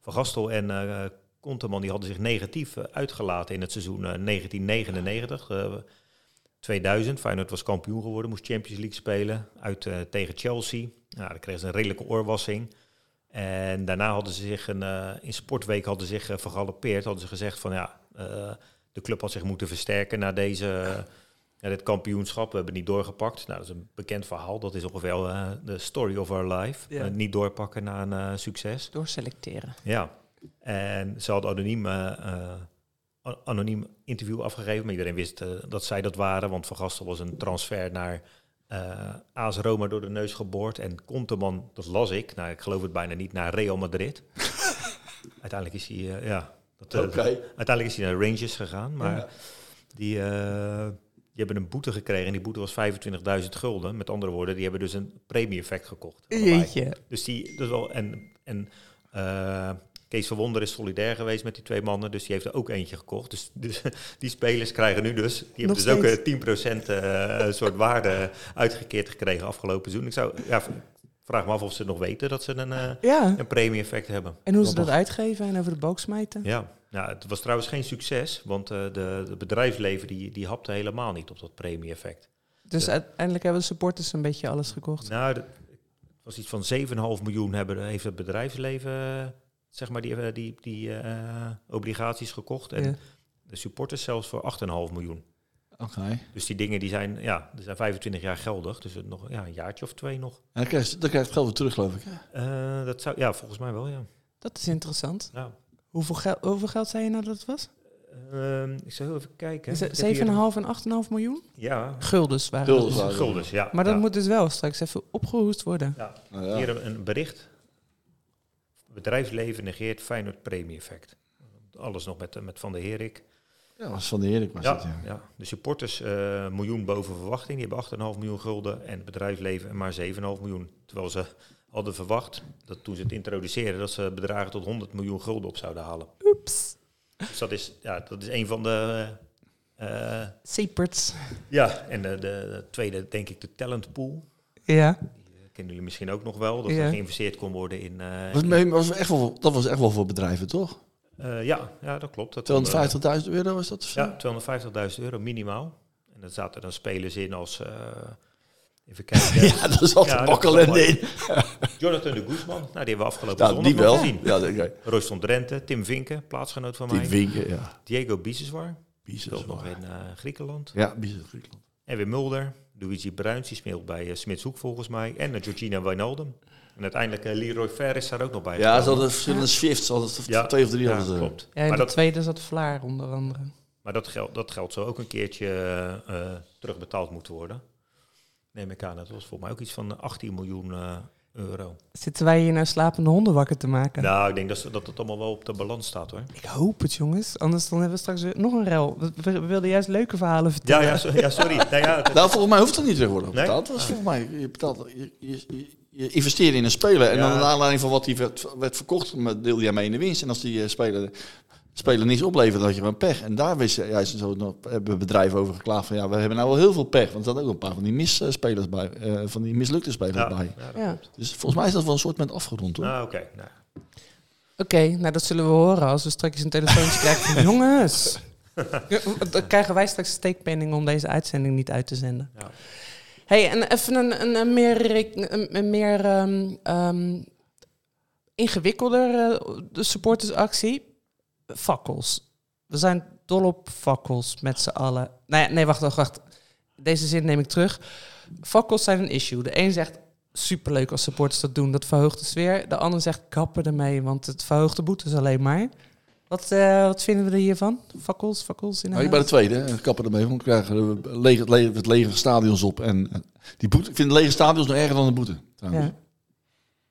Van Gastel en eh Konteman die hadden zich negatief eh, uitgelaten in het seizoen eh, 1999. eh, 2000, Feyenoord was kampioen geworden, moest Champions League spelen uit eh, tegen Chelsea. Nou, dan kregen ze een redelijke oorwassing. En daarna hadden ze zich een, eh, in Sportweek hadden zich eh, vergalopeerd. Hadden ze gezegd van ja, eh, de club had zich moeten versterken na deze, na dit kampioenschap. We hebben niet doorgepakt. Nou, dat is een bekend verhaal. Dat is ongeveer eh, de story of our life. Ja. Eh, niet doorpakken na een eh, succes. Doorselecteren. Ja, en ze hadden anoniem, anoniem interview afgegeven, maar iedereen wist dat zij dat waren, want Van Gastel was een transfer naar eh AS Roma door de neus geboord en Conteman, dat las ik, nou ik geloof het bijna niet, naar Real Madrid. uiteindelijk is hij, ja, dat, uiteindelijk is hij naar Rangers gegaan, maar Ja. die, eh, die hebben een boete gekregen en die boete was 25.000 gulden. Met andere woorden, die hebben dus een premie-effect gekocht. Jeetje. Dus die, dus wel, en, en eh, Kees van Wonder is solidair geweest met die twee mannen, dus die heeft er ook eentje gekocht. Dus, dus die spelers krijgen nu dus, die hebben dus ook steeds. eh, 10% eh, een soort waarde uitgekeerd gekregen afgelopen seizoen. Ik zou, ja, vraag me af of ze nog weten dat ze een, eh, Ja. een premie-effect hebben. En hoe ze dat uitgeven en over de boog smijten? Ja, nou, het was trouwens geen succes, want eh de, de bedrijfsleven die, die hapte helemaal niet op dat premie-effect. Dus uiteindelijk hebben de supporters een beetje alles gekocht. Nou, het was iets van 7,5 miljoen hebben, heeft het bedrijfsleven eh, zeg maar die, eh, die, die eh, obligaties gekocht. En Ja. de supporters zelfs voor 8,5 miljoen. Oké. Dus die dingen die zijn, ja, die zijn 25 jaar geldig. Dus het nog ja, een jaartje of twee nog. En dan krijg, je, dan krijg je het geld weer terug, geloof ik. Hè? Eh, dat zou, ja, volgens mij wel, ja. Dat is interessant. ja. Hoeveel, gel hoeveel geld zei je nou dat het was? Ehm, ik zou heel even kijken. Is Ik het heb hier- 7,5 en 8,5 miljoen? Ja, Guldens waren Guldens het dus. guldens, ja. Maar dat ja. moet dus wel straks even opgehoest worden. Ja. Nou ja. Hier een, bericht. Bedrijfsleven negeert Feyenoord premie-effect. Alles nog met, met Van der Herik. Ja, was van de Herik Ja, het, ja. ja. de supporters eh miljoen boven verwachting. Die hebben 8,5 miljoen gulden. En het bedrijfsleven maar 7,5 miljoen. Terwijl ze hadden verwacht, dat toen ze het introduceerden, dat ze bedragen tot 100 miljoen gulden op zouden halen. Oeps. Dus dat is, ja, dat is een van de... Seeperts. ja, en de, de, de tweede denk ik de talentpool. Ja. Die eh, kennen jullie misschien ook nog wel. Dat Ja. er geïnvesteerd kon worden in... eh, Was, echt wel, dat was echt wel voor bedrijven, toch? eh, ja, ja, dat klopt. Dat kon, eh, 250.000 euro was dat? Ja, 250.000 euro minimaal. En er zaten dan spelers in als... eh, even kijken. Ja, dat is altijd Ja, ja, dat bakkel en is in. Jonathan de Guzman. Nou, die hebben we afgelopen Ja, zondag die nog wel. gezien. Ja, dat- oké. Royston Drenthe, Tim Vinken, plaatsgenoot van mij. winken, ja. Diego Biseswar, speelt nog in eh, Griekenland. Ja, bizar Griekenland. Erwin Mulder, Luigi Bruins, die speelt bij uh, Smitshoek volgens mij. En uh, Georgina Wijnaldum. En uiteindelijk uh, Leroy Fer is daar ook nog bij. Ja, ze hadden verschillende shifts. Ze hadden Ja, twee of drie ja, hadden ze. klopt. Ja, en maar de dat, tweede zat Vlaar onder andere. maar dat, geld, dat geld zou ook een keertje eh, eh, terugbetaald moeten worden. Neem ik aan, dat was volgens mij ook iets van 18 miljoen eh, euro. Zitten wij hier nou slapende honden wakker te maken? Nou, ik denk dat, ze- dat het allemaal wel op de balans staat hoor. Ik hoop het, jongens. Anders dan hebben we straks weer nog een rel. We, wilden juist leuke verhalen vertellen. Ja, ja, so- ja sorry. nou, ja, het- Nou, volgens mij hoeft dat niet Nee? betaald. Dat was volgens mij, je, betaalt, je, je, je, je investeert in een speler. En Ja. dan naar aanleiding van wat die werd, werd verkocht, maar deel jij mee in de winst. En als die eh, speler, speler niets oplevert, dan had je gewoon pech. En daar wist, ja, is zo nog, hebben bedrijven over geklaagd van, ja, we hebben nou wel heel veel pech. Want er zaten ook een paar van die misspelers bij, eh, van die mislukte spelers ja, bij. ja, dat. Dus volgens mij is dat wel een soort met afgerond, hoor. Nou, oké. nou. Oké, nou dat zullen we horen als we straks een telefoontje krijgen van jongens. Dan krijgen wij straks steekpenning om deze uitzending niet uit te zenden. Ja. Hey, en even een, een, een meer, een, meer ehm, ehm, ingewikkelder eh, de supportersactie. Fakkels. We zijn dol op fakkels met z'n allen. Nee, nee, wacht, wacht, wacht. Deze zin neem ik terug. Fakkels zijn een issue. De een zegt superleuk als supporters dat doen, dat verhoogt de sfeer. De ander zegt kappen ermee, want het verhoogt de boetes alleen maar. Wat, eh, wat vinden we er hiervan? Fakkels, fakkels in Nou, ik ben de tweede. Kappen ermee. Want we krijgen lege, het, lege, het lege stadions op. En eh, die boete, ik vind lege stadions nog erger dan de boete. trouwens.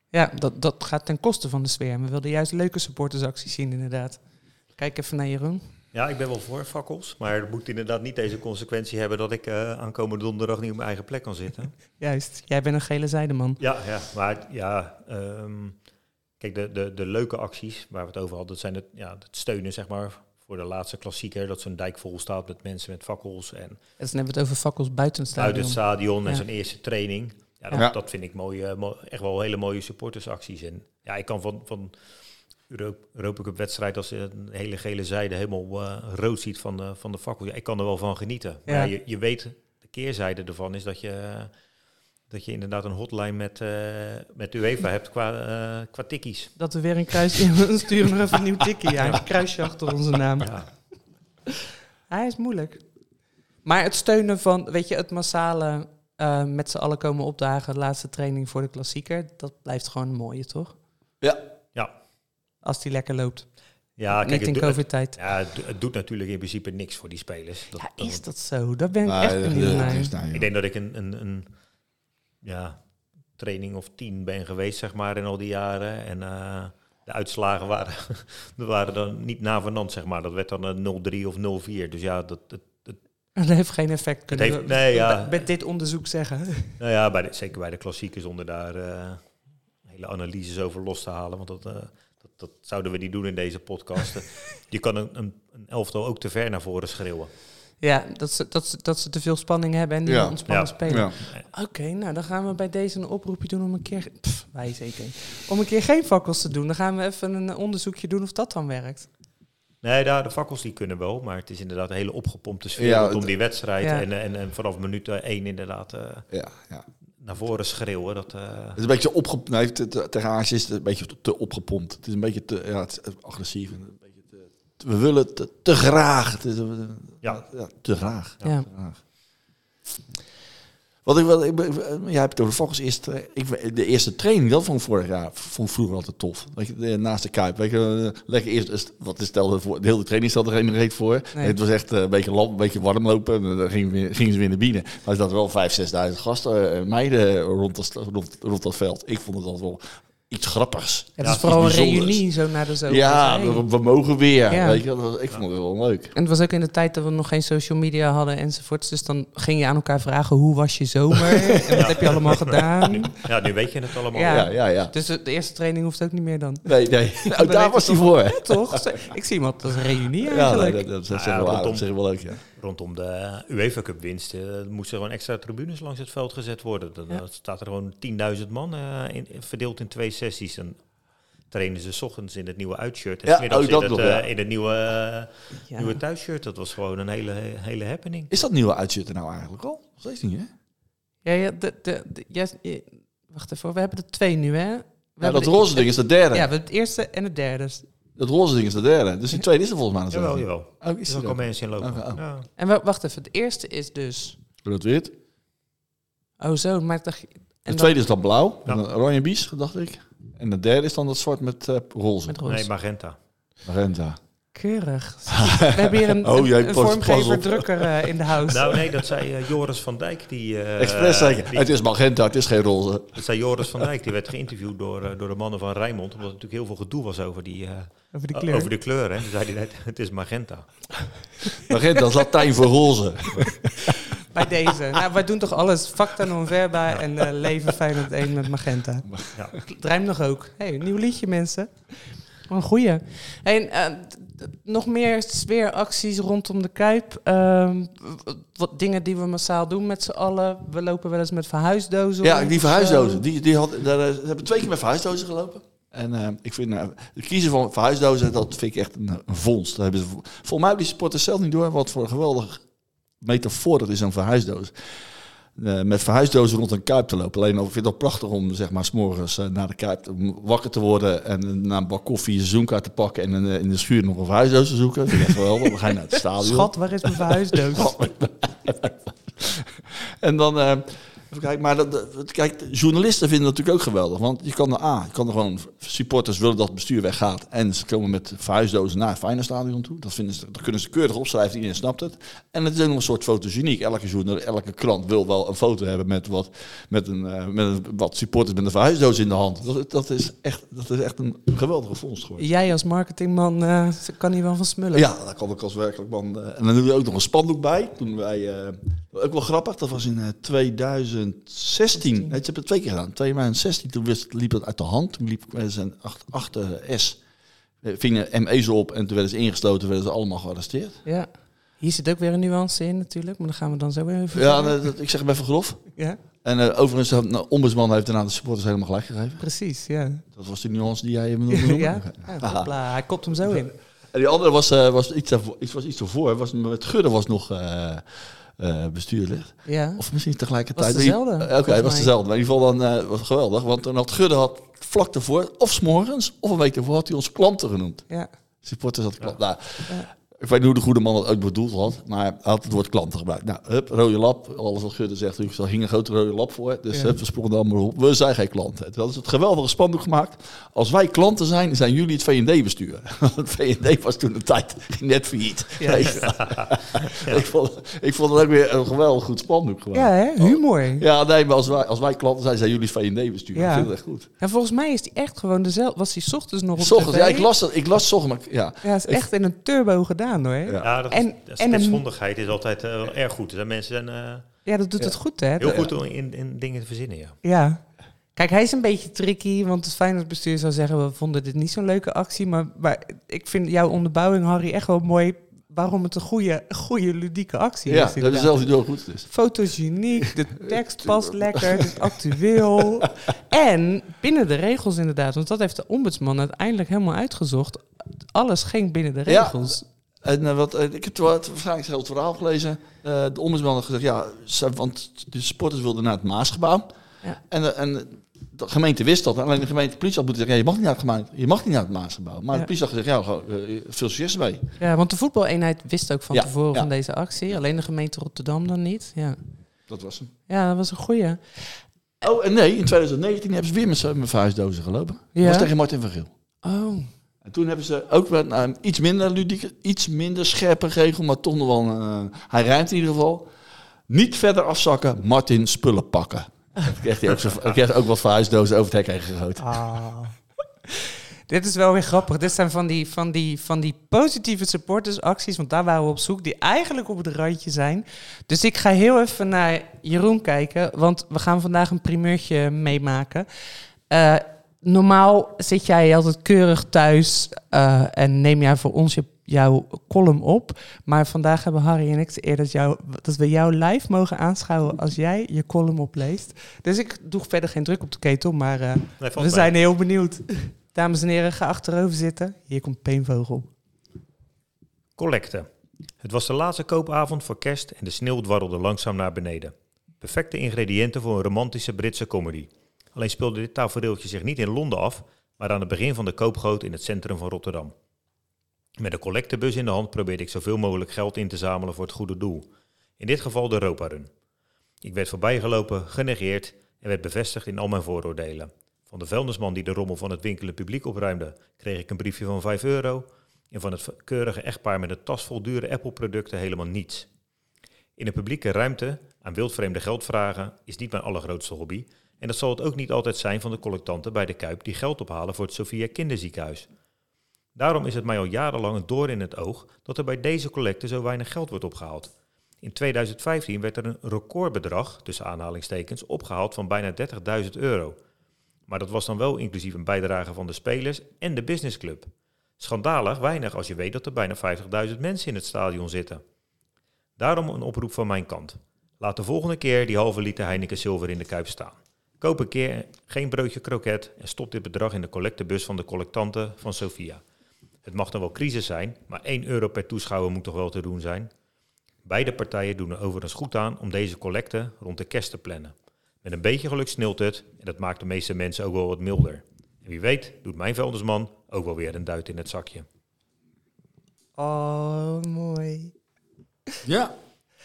Ja, ja dat, dat gaat ten koste van de sfeer. We wilden juist leuke supportersacties zien, inderdaad. Kijk even naar Jeroen. Ja, ik ben wel voor fakkels, maar het moet inderdaad niet deze consequentie hebben dat ik eh, aankomende donderdag niet op mijn eigen plek kan zitten. Juist, jij bent een gele zijdeman. Ja, ja maar ja, ehm, kijk, de, de, de leuke acties waar we het over hadden, dat zijn het, ja, het steunen zeg maar voor de laatste klassieker, dat zo'n dijk vol staat met mensen met fakkels en En dan hebben we het over fakkels buiten het stadion. uit het stadion en Ja. zo'n eerste training. Ja, dat, Ja. dat vind ik mooi, eh, mo- echt wel hele mooie supportersacties. En ja, ik kan van, van Europa Cup wedstrijd als je een hele gele zijde helemaal eh, rood ziet van de, van de fakkel. Ja, ik kan er wel van genieten. Maar Ja. ja, je, je weet, de keerzijde ervan is dat je, dat je inderdaad een hotline met, eh met UEFA hebt qua, eh qua tikkies. Dat we weer een kruis... Sturen nog even een nieuw tikkie. Ja, een kruisje achter onze naam. Ja. Hij is moeilijk. Maar het steunen van, weet je, het massale eh, met z'n allen komen opdagen, de laatste training voor de klassieker, dat blijft gewoon een mooie, toch? Ja. Ja, Als die lekker loopt. ja kijk, Niet het, in do- het, covid-tijd. ja, het, do- het doet natuurlijk in principe niks voor die spelers. Dat, Ja, dat- is dat zo? Daar ben ik echt dat- benieuwd dat naar. nou. Ik denk dat ik een, een, een ja, training of tien ben geweest, zeg maar, in al die jaren. En eh, de uitslagen waren, dat waren dan niet navenant, zeg maar. Dat werd dan een 0-3 of 0-4. Dus ja, dat, dat, dat- Dat heeft geen effect. Kunnen heeft- we nee, ja. met dit onderzoek zeggen. nou ja, bij de, zeker bij de klassiekers, zonder daar eh, hele analyses over los te halen. Want dat, eh, dat, dat zouden we niet doen in deze podcast. Eh, Je kan een, een, een elftal ook te ver naar voren schreeuwen. Ja, dat ze, dat, ze, dat ze te veel spanning hebben en niet Ja. meer ontspannen Ja. spelen. Ja. Oké, nou dan gaan we bij deze een oproepje doen om een keer... Pff, wij zeker. Om een keer geen fakkels te doen. Dan gaan we even een onderzoekje doen of dat dan werkt. Nee, daar, de fakkels die kunnen wel, maar het is inderdaad een hele opgepompte sfeer het- die wedstrijd. Ja. En, en, en vanaf minuut eh, één inderdaad eh, Ja, ja. Naar voren schreeuwen. Dat, eh, Het is een beetje opge... Nee, te- te- tegen Ajax is het een beetje te, opgepompt. Het is een beetje te ja, het is agressief. En een beetje te, we willen te, te graag. Het is, eh, Ja. ja, te graag. Ja. Te graag. Wat ik wel, ik, jij hebt het over volgens eerst, eh, ik, de eerste training, dat vond ik vorig jaar, vond ik vroeger altijd tof. Weet je, de- naast de kuip, weet je, eh, lekker eerst, wat is stelde voor, de hele training stelde er geen reet voor. Nee. Het was echt eh, een beetje, lamp, een beetje warm lopen, en dan gingen, gingen ze weer naar binnen. Maar er zaten wel 5.000, 6.000 gasten, eh, meiden rond dat, rond, rond dat veld. Ik vond het altijd wel iets grappigs. Het Ja, is vooral een reunie zo naar de zomer. Ja, we, we mogen weer. Ja. Weet je, dat was- ik vond het wel leuk. En het was ook in de tijd dat we nog geen social media hadden enzovoorts. Dus dan ging je aan elkaar vragen, hoe was je zomer? en wat heb je allemaal gedaan? ja, nu weet je het allemaal. Ja. Ja, ja, ja. Dus de eerste training hoeft ook niet meer dan. Nee, nee. Nou, weet daar ik was hij voor. Toch? Ik zie iemand als een reunie Ja, eigenlijk. nee, dat, dat, dat, Ja, zeg ik wel, dat zeg ik wel leuk, ja. Rondom de UEFA Cup winst eh, moesten gewoon extra tribunes langs het veld gezet worden. Dan Ja. staat er gewoon 10.000 man eh, in, verdeeld in twee sessies. Dan trainen ze 's ochtends in het nieuwe uitshirt en Ja, 's middags in, het, nog, eh, ja. in het nieuwe, Ja. nieuwe thuisshirt. Dat was gewoon een hele, hele happening. Is dat nieuwe uitshirt er nou eigenlijk al? Steeds niet, hè? Ja, ja, de, de, de- wacht even, we hebben er twee nu, hè? We Ja, dat roze ding is de derde. Ja, we hebben het eerste en het derde. Dat roze ding is de derde. Dus die tweede is er volgens mij nog Jawel, jawel. Oh, is er ook al ook? mensen in lopen. Oh, oh. Ja. En wa- wacht even, het eerste is dus... Rood-wit. Oh zo, maar ik dacht... De En dan tweede is dan blauw. Ja. En dan oranje bies, dacht ik. En de derde is dan dat zwart met eh, roze. met roze. Nee, magenta. Magenta. Keurig. We hebben hier een, Oh, een, jij een vormgever drukker eh, in de house. Nou nee, dat zei eh, Joris van Dijk. Die, eh, Express die- Het is magenta, het is geen roze. dat zei Joris van Dijk. Die werd geïnterviewd door, door de mannen van Rijnmond. Omdat er natuurlijk heel veel gedoe was over die, eh, over die kleur. over de kleur. Hè. Toen zei hij net, het is magenta. Magenta is Latijn voor roze. Bij deze. Nou, wij doen toch alles facta non verba en leven Feyenoord 1 met magenta. Ja. Het rijmt nog ook. hey, een nieuw liedje, mensen. Een goeie. En, eh, nog meer sfeeracties rondom de Kuip. Ehm, wat dingen die we massaal doen met z'n allen. We lopen wel eens met verhuisdozen. Ja, die verhuisdozen. Die, die had, daar, eh, ze hebben twee keer met verhuisdozen gelopen. En eh, ik vind eh, het kiezen van verhuisdozen, dat vind ik echt een, een vondst. Daar hebben ze, vo- volgens mij hebben die supporters zelf niet door wat voor een geweldig metafoor dat is, een verhuisdoos. Eh, met verhuisdozen rond een kuip te lopen. Alleen al vind ik het prachtig om zeg maar s'morgens uh, naar de kuip wakker te worden en na een bak koffie een seizoenkaart te pakken en in, in de schuur nog een verhuisdoos te zoeken. Dat vind ik echt wel. Dan ga je naar het stadion. Schat, waar is mijn verhuisdoos? En dan, eh, even kijken, maar dat, dat- kijk, journalisten vinden dat natuurlijk ook geweldig. Want je kan er, A, je kan er gewoon, supporters willen dat het bestuur weggaat. En ze komen met verhuisdozen naar het Feyenoordstadion toe. Dat, vinden ze, dat kunnen ze keurig opschrijven, iedereen snapt het. En het is ook nog een soort fotogeniek. Elke journalist, elke krant wil wel een foto hebben met wat, met een, eh, met een, wat supporters met een verhuisdoos in de hand. Dat, dat, is, echt, dat is echt een geweldige vondst geworden. Jij als marketingman eh, kan hier wel van smullen. Ja, daar kan ik als werkelijk man. eh, en dan doen we ook nog een spandoek bij. Toen wij, ook wel grappig, dat was in eh, 2016. Nee, ze hebben het twee keer gedaan. 2016, toen wist, liep dat uit de hand. Toen liep zijn achter, achter S. eh, Vingen ME's op en toen werden ze ingesloten, werden ze allemaal gearresteerd. Ja. Hier zit ook weer een nuance in natuurlijk, maar dan gaan we dan zo weer even Ja, dat, dat- ik zeg het even grof. ja, En eh, overigens, de nou, ombudsman heeft daarna de supporters helemaal gelijk gegeven. precies, ja. Dat was de nuance die jij me noemde. ja? ja hij kopt hem zo in. En die andere was, eh, was, iets, daarvoor, iets, was iets ervoor. Was, met Gudde was nog eh eh bestuurder. Ja. Of misschien tegelijkertijd. Was dezelfde, Eh, Oké, het was dezelfde. Maar in ieder geval dan eh, was het geweldig. Want dan had Gudde had vlak daarvoor, of s'morgens, of een week ervoor, had hij ons klanten genoemd. ja. Supporters had klanten. Nou, Ik weet niet hoe de goede man dat ook bedoeld had, maar hij had het woord klanten gebruikt. Nou, hup, rode lap. Alles wat Gudde zegt, er hing een grote rode lap voor. Dus Ja. hup, we sprongen er allemaal op. We zijn geen klanten. Hadden ze het geweldige spandoek gemaakt. Als wij klanten zijn, zijn jullie het V&D-bestuur. het V&D was toen een tijd net failliet. Ja. ik, vond, ik vond het ook weer een geweldig goed spandoek. Gewoon. ja, hè? humor. Ja. Nee, maar als wij, als wij klanten zijn, zijn jullie V&D-bestuur. Ja. Ik vind het echt goed. volgens mij is die echt gewoon dezelfde. Was die 's ochtends nog op ochtends, ja, ik las dat. Ik las 's ochtends, maar ja. Ja, is echt in een turbo gedaan hoor. Ja, Ja, dat, En- is, dat en spitsvondigheid is altijd eh, wel erg goed. Dus mensen zijn eh, dat doet het goed hè. heel goed om in, in dingen te verzinnen, ja. Ja. Kijk, hij is een beetje tricky, want het Feyenoordbestuur zou zeggen... we vonden dit niet zo'n leuke actie, maar, maar ik vind jouw onderbouwing, Harry, echt wel mooi... waarom het een goede, goede ludieke actie Ja, is. dat is zelfs heel goed. Dus. Fotogeniek, de tekst past lekker, het is actueel. En binnen de regels inderdaad, want dat heeft de ombudsman uiteindelijk helemaal uitgezocht. Alles ging binnen de Ja. En eh, wat, eh, ik heb het waarschijnlijk heel het verhaal gelezen. Eh, de ombudsman had gezegd, ja, ze- want de supporters wilden naar het Maasgebouw. Ja. En, en de gemeente wist dat. Alleen de gemeente de politie had moeten zeggen, ja, je mag niet naar het, gemeente, je mag niet naar het Maasgebouw. Maar Ja. de politie had gezegd, ja, veel succes ermee. Ja, want de voetbaleenheid wist ook van Ja, tevoren van deze actie. Alleen de gemeente Rotterdam dan niet. Ja, Dat was hem. ja dat was een goeie. Oh, en nee, in 2019 hebben ze weer met, met verhuisdozen gelopen. Ja. Dat was tegen Martin van Geel. Oh, En toen hebben ze ook met nou, een iets minder ludieke, iets minder scherpe regel, maar toch nog wel een, eh, hij ruimt in ieder geval. Niet verder afzakken, Martin spullen pakken. Dan kreeg hij ook, zo, kreeg ook wat verhuisdozen over het hek heen gegooid. Ah. Dit is wel weer grappig. Dit zijn van die, van die, van die positieve supportersacties, want daar waren we op zoek, die eigenlijk op het randje zijn. Dus ik ga heel even naar Jeroen kijken, want we gaan vandaag een primeurtje meemaken. Eh, normaal zit jij altijd keurig thuis eh, en neem jij voor ons je, jouw column op. Maar vandaag hebben Harry en ik de eer dat, jou, dat we jou live mogen aanschouwen als jij je column opleest. Dus ik doe verder geen druk op de ketel, maar eh, Nee, we zijn heel benieuwd. Dames en heren, ga achterover zitten. Hier komt Peenvogel. Collecte. Het was de laatste koopavond voor kerst en de sneeuw dwarrelde langzaam naar beneden. Perfecte ingrediënten voor een romantische Britse comedy. Alleen speelde dit tafereeltje zich niet in Londen af, maar aan het begin van de koopgoot in het centrum van Rotterdam. Met een collectebus in de hand probeerde ik zoveel mogelijk geld in te zamelen voor het goede doel. In dit geval de Europa Run. Ik werd voorbijgelopen, genegeerd en werd bevestigd in al mijn vooroordelen. Van de vuilnisman die de rommel van het winkelend publiek opruimde, kreeg ik een briefje van 5 euro. En van het keurige echtpaar met een tas vol dure Apple-producten helemaal niets. In een publieke ruimte aan wildvreemde geld vragen is niet mijn allergrootste hobby. En dat zal het ook niet altijd zijn van de collectanten bij de Kuip die geld ophalen voor het Sophia Kinderziekenhuis. Daarom is het mij al jarenlang een door in het oog dat er bij deze collecte zo weinig geld wordt opgehaald. In 2015 werd er een recordbedrag, tussen aanhalingstekens, opgehaald van bijna 30.000 euro. Maar dat was dan wel inclusief een bijdrage van de spelers en de businessclub. Schandalig weinig als je weet dat er bijna 50.000 mensen in het stadion zitten. Daarom een oproep van mijn kant. Laat de volgende keer die halve liter Heineken Silver in de kuip staan. Koop een keer geen broodje kroket en stop dit bedrag in de collectebus van de collectanten van Sofia. Het mag dan wel crisis zijn, maar 1 euro per toeschouwer moet toch wel te doen zijn? Beide partijen doen er overigens goed aan om deze collecte rond de kerst te plannen. Met een beetje geluk sneeuwt het en dat maakt de meeste mensen ook wel wat milder. En wie weet doet mijn vuilnisman ook wel weer een duit in het zakje. Oh, mooi. Ja.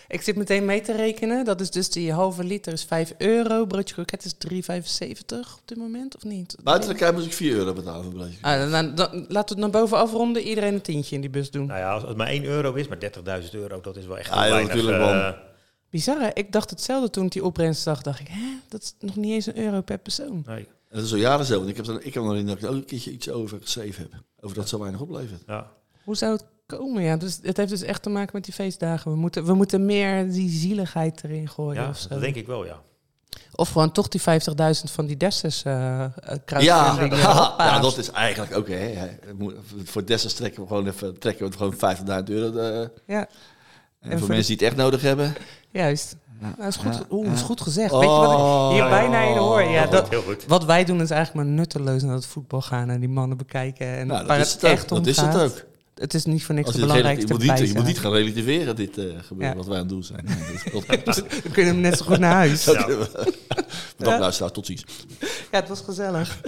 Ik zit meteen mee te rekenen. Dat is dus die halve liter is 5 euro. Broodje kroket is 3,75 op dit moment, of niet? Buiten de moest ik 4 euro betalen voor broodje. Ah, dan, dan, dan- laten we het naar boven afronden. Iedereen een tientje in die bus doen. Nou ja, als het maar 1 euro is, maar 30.000 euro, dat is wel echt Ah, ja, weinig. natuurlijk, eh, man. Bizar, hè? Ik dacht hetzelfde toen ik die opbrengst zag. Dacht ik, hè, dat is nog niet eens een euro per persoon. nee, En dat is al jaren zo. Want ik heb dan, ik heb dan dat ik ook een keertje iets over geschreven heb. Over dat zo weinig oplevert. ja. Hoe zou het komen? Ja, dus het heeft dus echt te maken met die feestdagen. We moeten, we moeten meer die zieligheid erin gooien ja, of zo. dat denk ik wel, ja. Of gewoon toch die 50.000 van die Dessus eh uh, Ja, ja, eh, dat is eigenlijk ook. Hè, moet- Voor Dessers trekken we gewoon even trekken we gewoon 50.000 euro. eh, Ja, en, voor voor de- mensen die het echt nodig hebben. juist. Ja. Nou, is goed, Ja, Oeh, ja. is goed gezegd. Weet je wat Oh. ik hier bijna in hoor? Ja, dat, goed, heel goed. wat wij doen is eigenlijk maar nutteloos naar het voetbal gaan en die mannen bekijken. En Nou, waar dat is het het ook. echt om Dat is het ook. Het is niet voor niks de je, het relatief- belangrijkste je, moet niet, je moet niet gaan relativeren, dit eh gebeuren, Ja. wat wij aan het doen zijn. Ja, dat is- dat- Dan kun je hem net zo goed naar huis. Ja. Bedankt luisteraar, tot ziens. Ja, het was gezellig.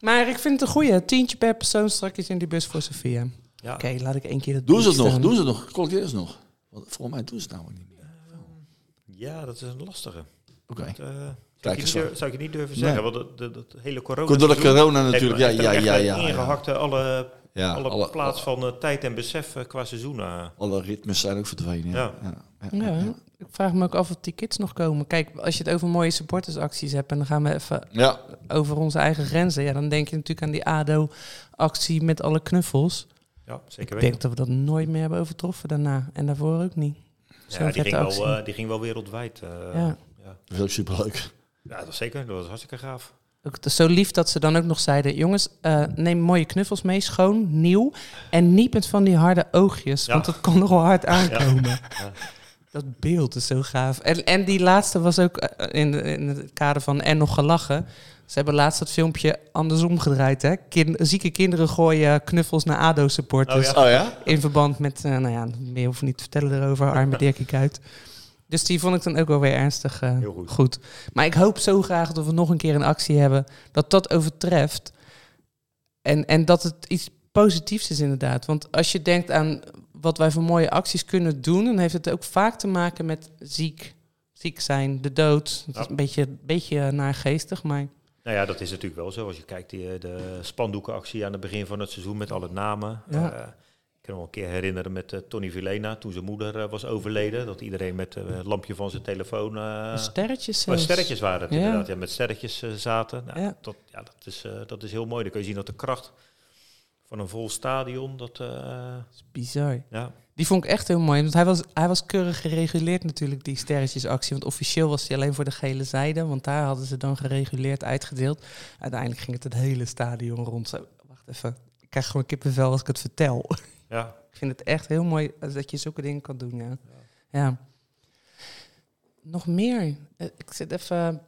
Maar ik vind het een goeie. Tientje per persoon straks in die bus voor Sofia. Ja. Oké, laat ik één keer dat Doen ze het nog? Doen ze het nog? Collecteren ze nog? Want volgens mij doen ze het namelijk niet meer. ja, dat is een lastige. Oké. Eh, zou, Kijk ik eens niet zo. durf- zou ik je niet durven Nee. zeggen, want dat, dat, dat hele corona... Door de corona natuurlijk. Ja, ja, ja, ja. ja. Ingehakte alle, Ja, alle, alle, plaats van eh, tijd en besef eh, qua seizoen. eh. alle ritmes zijn ook verdwenen. Ja. Ja. Ja. Ja. Ja, ik vraag me ook af of die kids nog komen. Kijk, als je het over mooie supportersacties hebt... en dan gaan we even Ja. over onze eigen grenzen... Ja, dan denk je natuurlijk aan die ADO-actie met alle knuffels. ja, zeker Ik weten. denk dat we dat nooit meer hebben overtroffen daarna. En daarvoor ook niet. Ja, die, ging actie. wel, die ging wel wereldwijd. Ja. ja. Dat is ook superleuk. ja, dat was zeker. Dat was hartstikke gaaf. Ook het is zo lief dat ze dan ook nog zeiden... jongens, eh, neem mooie knuffels mee, schoon, nieuw... en niet met van die harde oogjes, Ja. want dat kon nog wel hard aankomen. Ja. Dat beeld is zo gaaf. En, en die laatste was ook eh, in, de- in het kader van en nog gelachen. Ze hebben laatst dat filmpje andersom gedraaid. Hè? Zieke kinderen gooien knuffels naar ADO-supporters. Oh ja? Oh ja? In verband met, eh, nou ja, meer hoef ik niet te vertellen erover, arme Dirkie Kuyt. Dus die vond ik dan ook wel weer ernstig eh, goed. goed. Maar ik hoop zo graag dat we nog een keer een actie hebben dat dat overtreft. En, en dat het iets positiefs is inderdaad. Want als je denkt aan wat wij voor mooie acties kunnen doen... dan heeft het ook vaak te maken met ziek, ziek zijn, de dood. Het is een beetje, beetje naargeestig, maar... Nou ja, dat is natuurlijk wel zo. Als je kijkt, die, eh, de spandoekenactie aan het begin van het seizoen met alle namen. Ja. Eh, ik kan me een keer herinneren met eh, Tony Vilena, toen zijn moeder eh, was overleden. Dat iedereen met eh, het lampje van zijn telefoon... eh, sterretjes maar zelfs. sterretjes waren het Ja. inderdaad, ja, met sterretjes eh, zaten. Nou, Ja. Dat, ja, dat, is, eh, dat is heel mooi. Dan kun je zien dat de kracht van een vol stadion, dat... eh, Dat is bizar. ja, Die vond ik echt heel mooi. Want hij was, hij was keurig gereguleerd natuurlijk, die sterretjesactie. Want officieel was hij alleen voor de gele zijde. Want daar hadden ze dan gereguleerd uitgedeeld. Uiteindelijk ging het het hele stadion rond. Zo, wacht even. Ik krijg gewoon kippenvel als ik het vertel. Ja, ik vind het echt heel mooi dat je zulke dingen kan doen, ja. Ja. Nog meer. Eh, Ik zit even...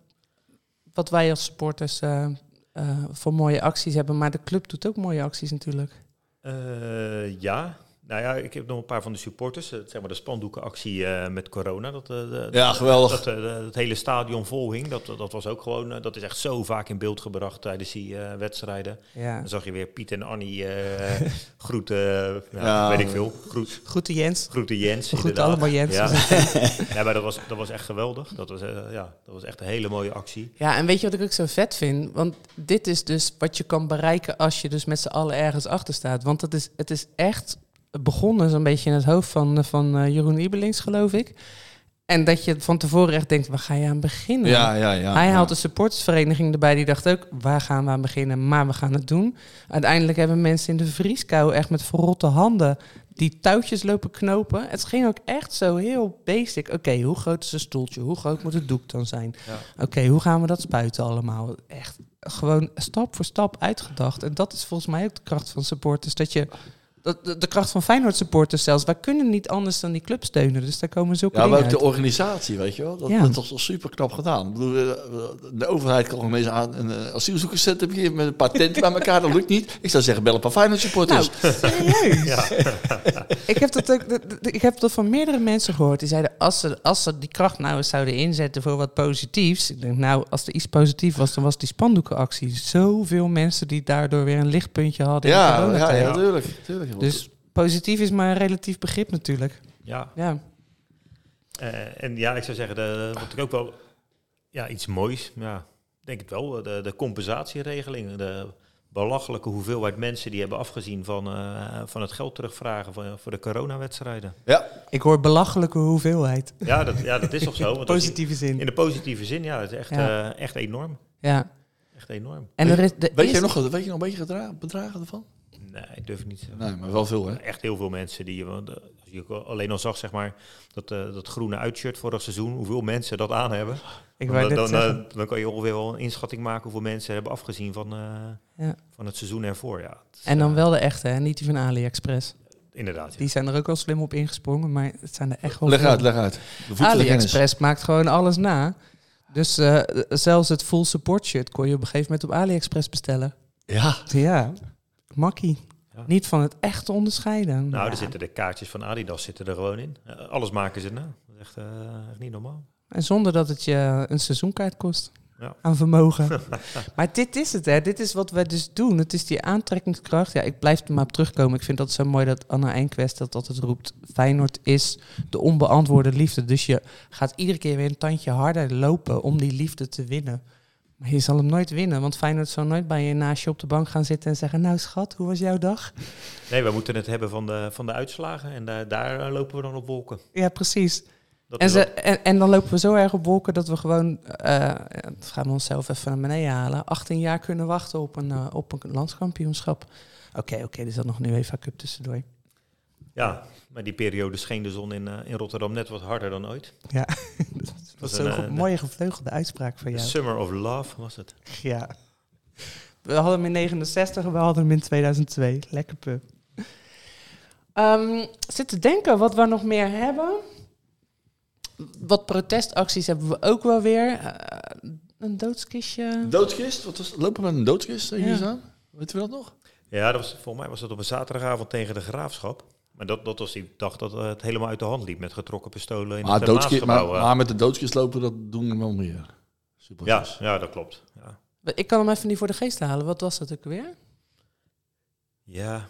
Wat wij als supporters eh, eh, voor mooie acties hebben. Maar de club doet ook mooie acties natuurlijk. Eh, ja. Nou ja, ik heb nog een paar van de supporters. eh, zeg maar de spandoekenactie eh, met corona. Dat, eh, Ja, geweldig. Dat het hele stadion vol hing. Dat, dat was ook gewoon... dat is echt zo vaak in beeld gebracht tijdens die eh, wedstrijden. Ja. Dan zag je weer Piet en Annie eh groeten... ja, Ja. weet ik veel. Groet, Groeten Jens. groeten Jens. Groeten allemaal Jens. Ja. ja, maar dat was, dat was echt geweldig. Dat was, ja, dat was echt een hele mooie actie. Ja, en weet je wat ik ook zo vet vind? Want dit is dus wat je kan bereiken als je dus met z'n allen ergens achter staat. Want het is, het is echt begonnen zo'n beetje in het hoofd van, van eh, Jeroen Ibelings, geloof ik. En dat je van tevoren echt denkt, waar ga je aan beginnen? Ja, ja, ja. Hij haalt de supportersvereniging erbij, die dacht ook, waar gaan we aan beginnen? Maar we gaan het doen. Uiteindelijk hebben mensen in de vrieskou echt met verrotte handen die touwtjes lopen knopen. Het ging ook echt zo heel basic. Oké, hoe groot is een stoeltje? Hoe groot moet het doek dan zijn? Ja. Oké, hoe gaan we dat spuiten allemaal? Echt gewoon stap voor stap uitgedacht. En dat is volgens mij ook de kracht van supporters. Dat je Dat, de, de kracht van Feyenoord supporters zelfs. Wij kunnen niet anders dan die club steunen. Dus daar komen zulke Ja, maar ook de organisatie, weet je wel. Dat, Ja. dat is toch super knap gedaan. Ik bedoel, de overheid kan gewoon eens aan een asielzoekerscentrum hier met een paar tenten bij elkaar. Dat lukt niet. Ik zou zeggen, bel een paar Feyenoord supporters. Nou, serieus. ik, heb dat ook, ik heb dat van meerdere mensen gehoord. Die zeiden, als ze, als ze die kracht nou eens zouden inzetten voor wat positiefs. Ik denk, nou, als er iets positief was, dan was die spandoekenactie. Zoveel mensen die daardoor weer een lichtpuntje hadden ja, ja, ja, Dus positief is maar een relatief begrip natuurlijk. Ja, Ja. Eh, en ja, ik zou zeggen, de, wat ik ook wel ja, iets moois, ja, denk het wel, de, de compensatieregeling, de belachelijke hoeveelheid mensen die hebben afgezien van, eh, van het geld terugvragen voor, voor de coronawedstrijden. ja, Ik hoor belachelijke hoeveelheid. Ja, dat, ja, dat is toch zo? Want je- Positieve zin. in de positieve zin, ja, het is echt, Ja. eh, echt enorm. Ja. Echt enorm. En er is, de weet, je nog, weet je nog een beetje gedra- bedragen ervan? Nee, ik durf niet te zeggen. Nee, maar wel veel, hè? Echt heel veel mensen die, want, eh, als je alleen al zag, zeg maar, dat, eh, dat groene uitshirt vorig seizoen, hoeveel mensen dat aan hebben. ik Dan, dan, zeggen. eh, dan kan je ongeveer wel een inschatting maken hoeveel mensen hebben afgezien van, eh, Ja. van het seizoen ervoor. Ja, is, En dan wel de echte, hè? niet die van AliExpress. Inderdaad. ja. Die zijn er ook wel slim op ingesprongen, maar het zijn er echt wel Leg uit, leg uit. De voedsel- kennis. AliExpress maakt gewoon alles na. Dus eh, zelfs het full support shirt kon je op een gegeven moment op AliExpress bestellen. Ja, Ja, makkie. Ja. Niet van het echt te onderscheiden. Nou, Ja. er zitten de kaartjes van Adidas zitten er gewoon in. Eh, alles maken ze na. Dat is echt, eh, echt niet normaal. En zonder dat het je een seizoenkaart kost. Ja. Aan vermogen. maar dit is het, hè. Dit is wat wij dus doen. Het is die aantrekkingskracht. Ja, ik blijf er maar op terugkomen. Ik vind dat zo mooi dat Anna Enquest dat altijd roept. Feyenoord is de onbeantwoorde liefde. Dus je gaat iedere keer weer een tandje harder lopen om die liefde te winnen. Maar je zal hem nooit winnen. Want Feyenoord zal nooit bij je naast je op de bank gaan zitten en zeggen... Nou schat, hoe was jouw dag? Nee, we moeten het hebben van de, van de uitslagen. En daar daar eh, lopen we dan op wolken. Ja, precies. Dat En, ze, en, en dan lopen we zo erg op wolken dat we gewoon, eh dat gaan we onszelf even naar beneden halen, 18 jaar kunnen wachten op een, eh, op een landskampioenschap. Oké, oké, er zat nog een UEFA Cup tussendoor. ja, maar die periode scheen de zon in, in Rotterdam net wat harder dan ooit. Ja, dat was een, eh, goed- mooie gevleugelde uitspraak van jou. Summer of Love was het. Ja. We hadden hem in 69 en we hadden hem in 2002. Lekker pup. Ehm, zit te denken wat we nog meer hebben. Wat protestacties hebben we ook wel weer. Eh, een doodskistje. doodskist. Wat was, lopen we met een doodskist hier Ja. staan? Weten we dat nog? Ja, dat was, volgens mij was dat op een zaterdagavond tegen de Graafschap. Maar dat, dat was die dag dat eh, het helemaal uit de hand liep met getrokken pistolen in Maar, het maar, eh. maar met de doodskist lopen, dat doen we wel meer. Super. ja, ja, dat klopt. Ja, Ik kan hem even niet voor de geest halen. Wat was dat ook weer? ja.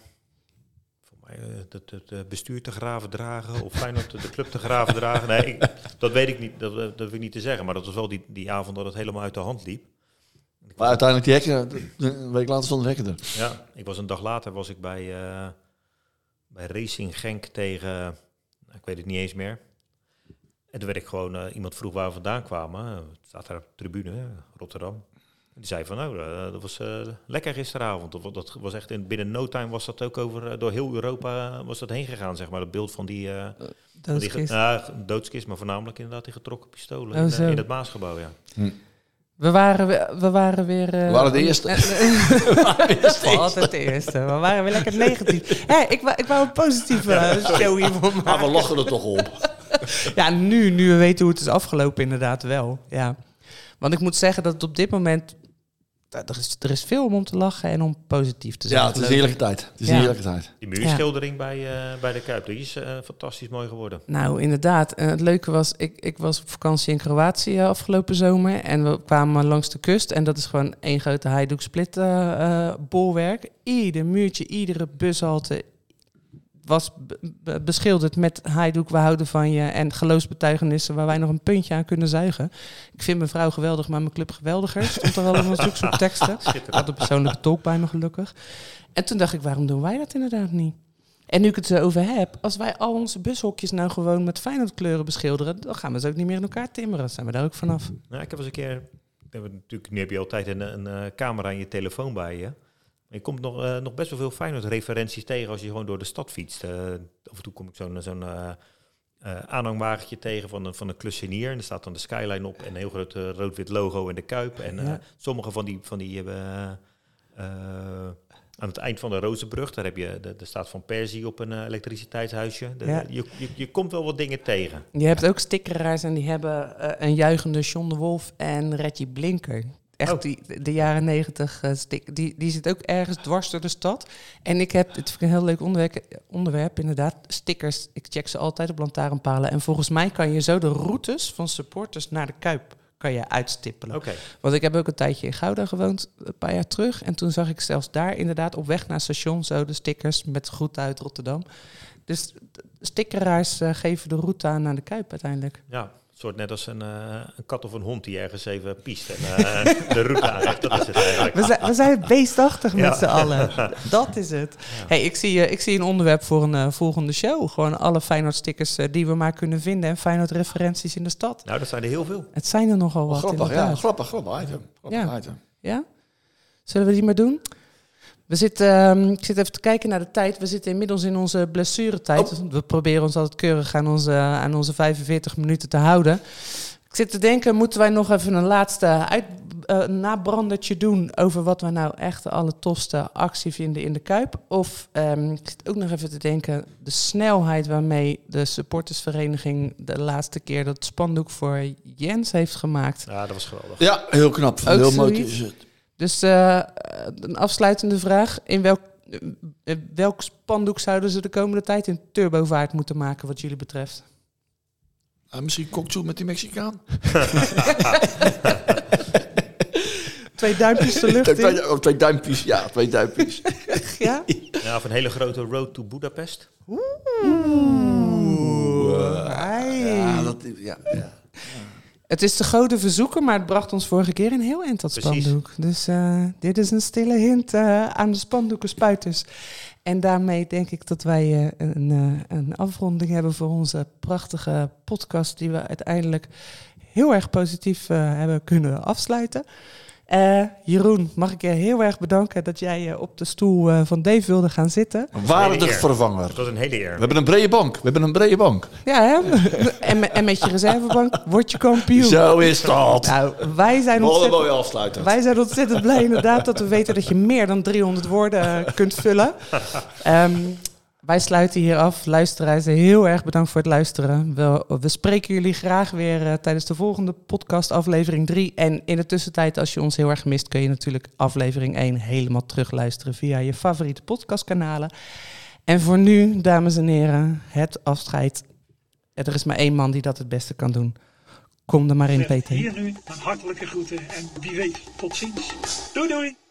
voor mij het, het eh, bestuur te graven dragen of Feyenoord de club te graven dragen. Nee, ik, dat weet ik niet, dat, dat wil ik niet te zeggen. Maar dat was wel die, die avond dat het helemaal uit de hand liep. Maar uiteindelijk, die hekken, een week later stond de hekken er. ja, ik was een dag later was ik bij, eh, bij Racing Genk tegen, nou, ik weet het niet eens meer. En toen werd ik gewoon, eh, iemand vroeg waar we vandaan kwamen. Het staat daar op de tribune, Rotterdam. En die zei van, nou, eh, dat was eh, lekker gisteravond. Dat, dat was echt in, binnen no time was dat ook over, door heel Europa was dat heen gegaan, zeg maar. Dat beeld van die, eh, van die ge- Doodskist. ja, doodskist, maar voornamelijk inderdaad die getrokken pistolen Oh, in, het Maasgebouw, ja. We waren, we, we waren weer... eh, We waren de eerste. Dat was altijd de eerste. We waren weer lekker negatief. Hé, ik, wou, ik wou een positieve eh, show hiervoor Maar we maken. lachen er toch op. Ja, nu, nu we weten hoe het is afgelopen, inderdaad wel. Ja. Want ik moet zeggen dat het op dit moment... Er is, er is veel om om te lachen en om positief te zijn. Ja, het is een heerlijke tijd. Het is Ja. een heerlijke tijd. Die muurschildering bij, eh, bij de Kuip, die is eh, fantastisch mooi geworden. Nou, inderdaad. En het leuke was, ik, ik was op vakantie in Kroatië afgelopen zomer. En we kwamen langs de kust. En dat is gewoon één grote heidoek split eh, eh, bolwerk. Ieder muurtje, iedere bushalte was be- be- beschilderd met heidoek, we houden van je. En geloofsbetuigenissen waar wij nog een puntje aan kunnen zuigen. Ik vind mijn vrouw geweldig, maar mijn club geweldiger. Stond er wel in soort teksten. Ik had een persoonlijke tolk bij me gelukkig. En toen dacht ik, waarom doen wij dat inderdaad niet? En nu ik het erover heb, als wij al onze bushokjes nou gewoon met Feyenoord kleuren beschilderen, dan gaan we ze ook niet meer in elkaar timmeren. Zijn we daar ook vanaf. Nou, ik heb eens een keer. natuurlijk, nu heb je altijd een, een eh, camera in je telefoon bij je. Je komt nog, eh, nog best wel veel Feyenoord-referenties tegen als je gewoon door de stad fietst. Eh, af en toe kom ik zo'n zo'n eh, eh, aanhangwagentje tegen van een, van een klussenier. En er staat dan de skyline op en een heel groot rood-wit logo in de kuip. En Ja. sommige van die, van die hebben... aan het eind van de Rozenbrug, daar heb je, de, de staat van Persie op een elektriciteitshuisje. De- Ja. je, je, je komt wel wat dingen tegen. Je hebt ook stickeraars en die hebben een juichende John de Wolf en Reggie Blinker. Echt Oh. die, de jaren negentig eh. Die, die zit ook ergens dwars door de stad. En ik heb, het vind ik een heel leuk onderwerp, onderwerp inderdaad, stickers. Ik check ze altijd op lantaarnpalen. En volgens mij kan je zo de routes van supporters naar de Kuip kan je uitstippelen. Oké. Want ik heb ook een tijdje in Gouda gewoond, een paar jaar terug. En toen zag ik zelfs daar inderdaad op weg naar het station zo de stickers met groet uit Rotterdam. Dus stickeraars eh, geven de route aan naar de Kuip uiteindelijk. Ja, soort net als een, eh, een kat of een hond die ergens even piest en eh, de route. Dat is het eigenlijk. We zijn, we zijn beestachtig met Ja. z'n allen. Dat is het. Hey, ik, zie, eh, ik zie een onderwerp voor een volgende show. Gewoon alle Feyenoord-stickers eh, die we maar kunnen vinden. En Feyenoord-referenties in de stad. Nou, dat zijn er heel veel. Het zijn er nogal wat, grappig, ja. Grappig, grappig item. Grappig Ja. item. Ja? Zullen we die maar doen? We zitten, ehm, ik zit even te kijken naar de tijd. We zitten inmiddels in onze blessuretijd. Oh. We proberen ons altijd keurig aan onze, aan onze 45 minuten te houden. Ik zit te denken, moeten wij nog even een laatste uit, eh, nabrandertje doen... over wat we nou echt de allertofste actie vinden in de Kuip? Of ehm, ik zit ook nog even te denken... de snelheid waarmee de supportersvereniging... de laatste keer dat spandoek voor Jens heeft gemaakt... Ja, dat was geweldig. Ja, heel knap. Ook heel mooi is het. Dus eh, een afsluitende vraag. In welk, eh, welk spandoek zouden ze de komende tijd in turbovaart moeten maken wat jullie betreft? Ah, misschien kokzoe met die Mexicaan? Twee duimpjes de lucht in. Twee, oh, twee duimpjes, ja, twee duimpjes. Ja? Ja, of een hele grote road to Budapest. Ai. Ja, dat, ja, ja. Het is de goede verzoeken, maar het bracht ons vorige keer een heel eind dat Precies. spandoek. Dus eh, dit is een stille hint eh, aan de spandoekenspuiters. En daarmee denk ik dat wij eh, een, een afronding hebben voor onze prachtige podcast... die we uiteindelijk heel erg positief hebben kunnen afsluiten. Eh, Jeroen, mag ik je heel erg bedanken dat jij eh, op de stoel eh, van Dave wilde gaan zitten. Een waardig vervanger. Dat was een hele eer. We hebben een brede bank. We hebben een brede bank. Ja, hè? en, en met je reservebank word je kampioen. Zo is dat. Nou, wij zijn ontzettend... mooi afsluiten. Wij zijn ontzettend blij inderdaad dat we weten dat je meer dan 300 woorden kunt vullen. Ehm, wij sluiten hier af. Luisteraars, heel erg bedankt voor het luisteren. We, we spreken jullie graag weer eh, tijdens de volgende podcast, aflevering 3. En in de tussentijd, als je ons heel erg mist, kun je natuurlijk aflevering 1 helemaal terugluisteren via je favoriete podcastkanalen. En voor nu, dames en heren, het afscheid. Er is maar één man die dat het beste kan doen. Kom er maar in, Peter. Hier nu een hartelijke groeten en wie weet tot ziens. Doei doei!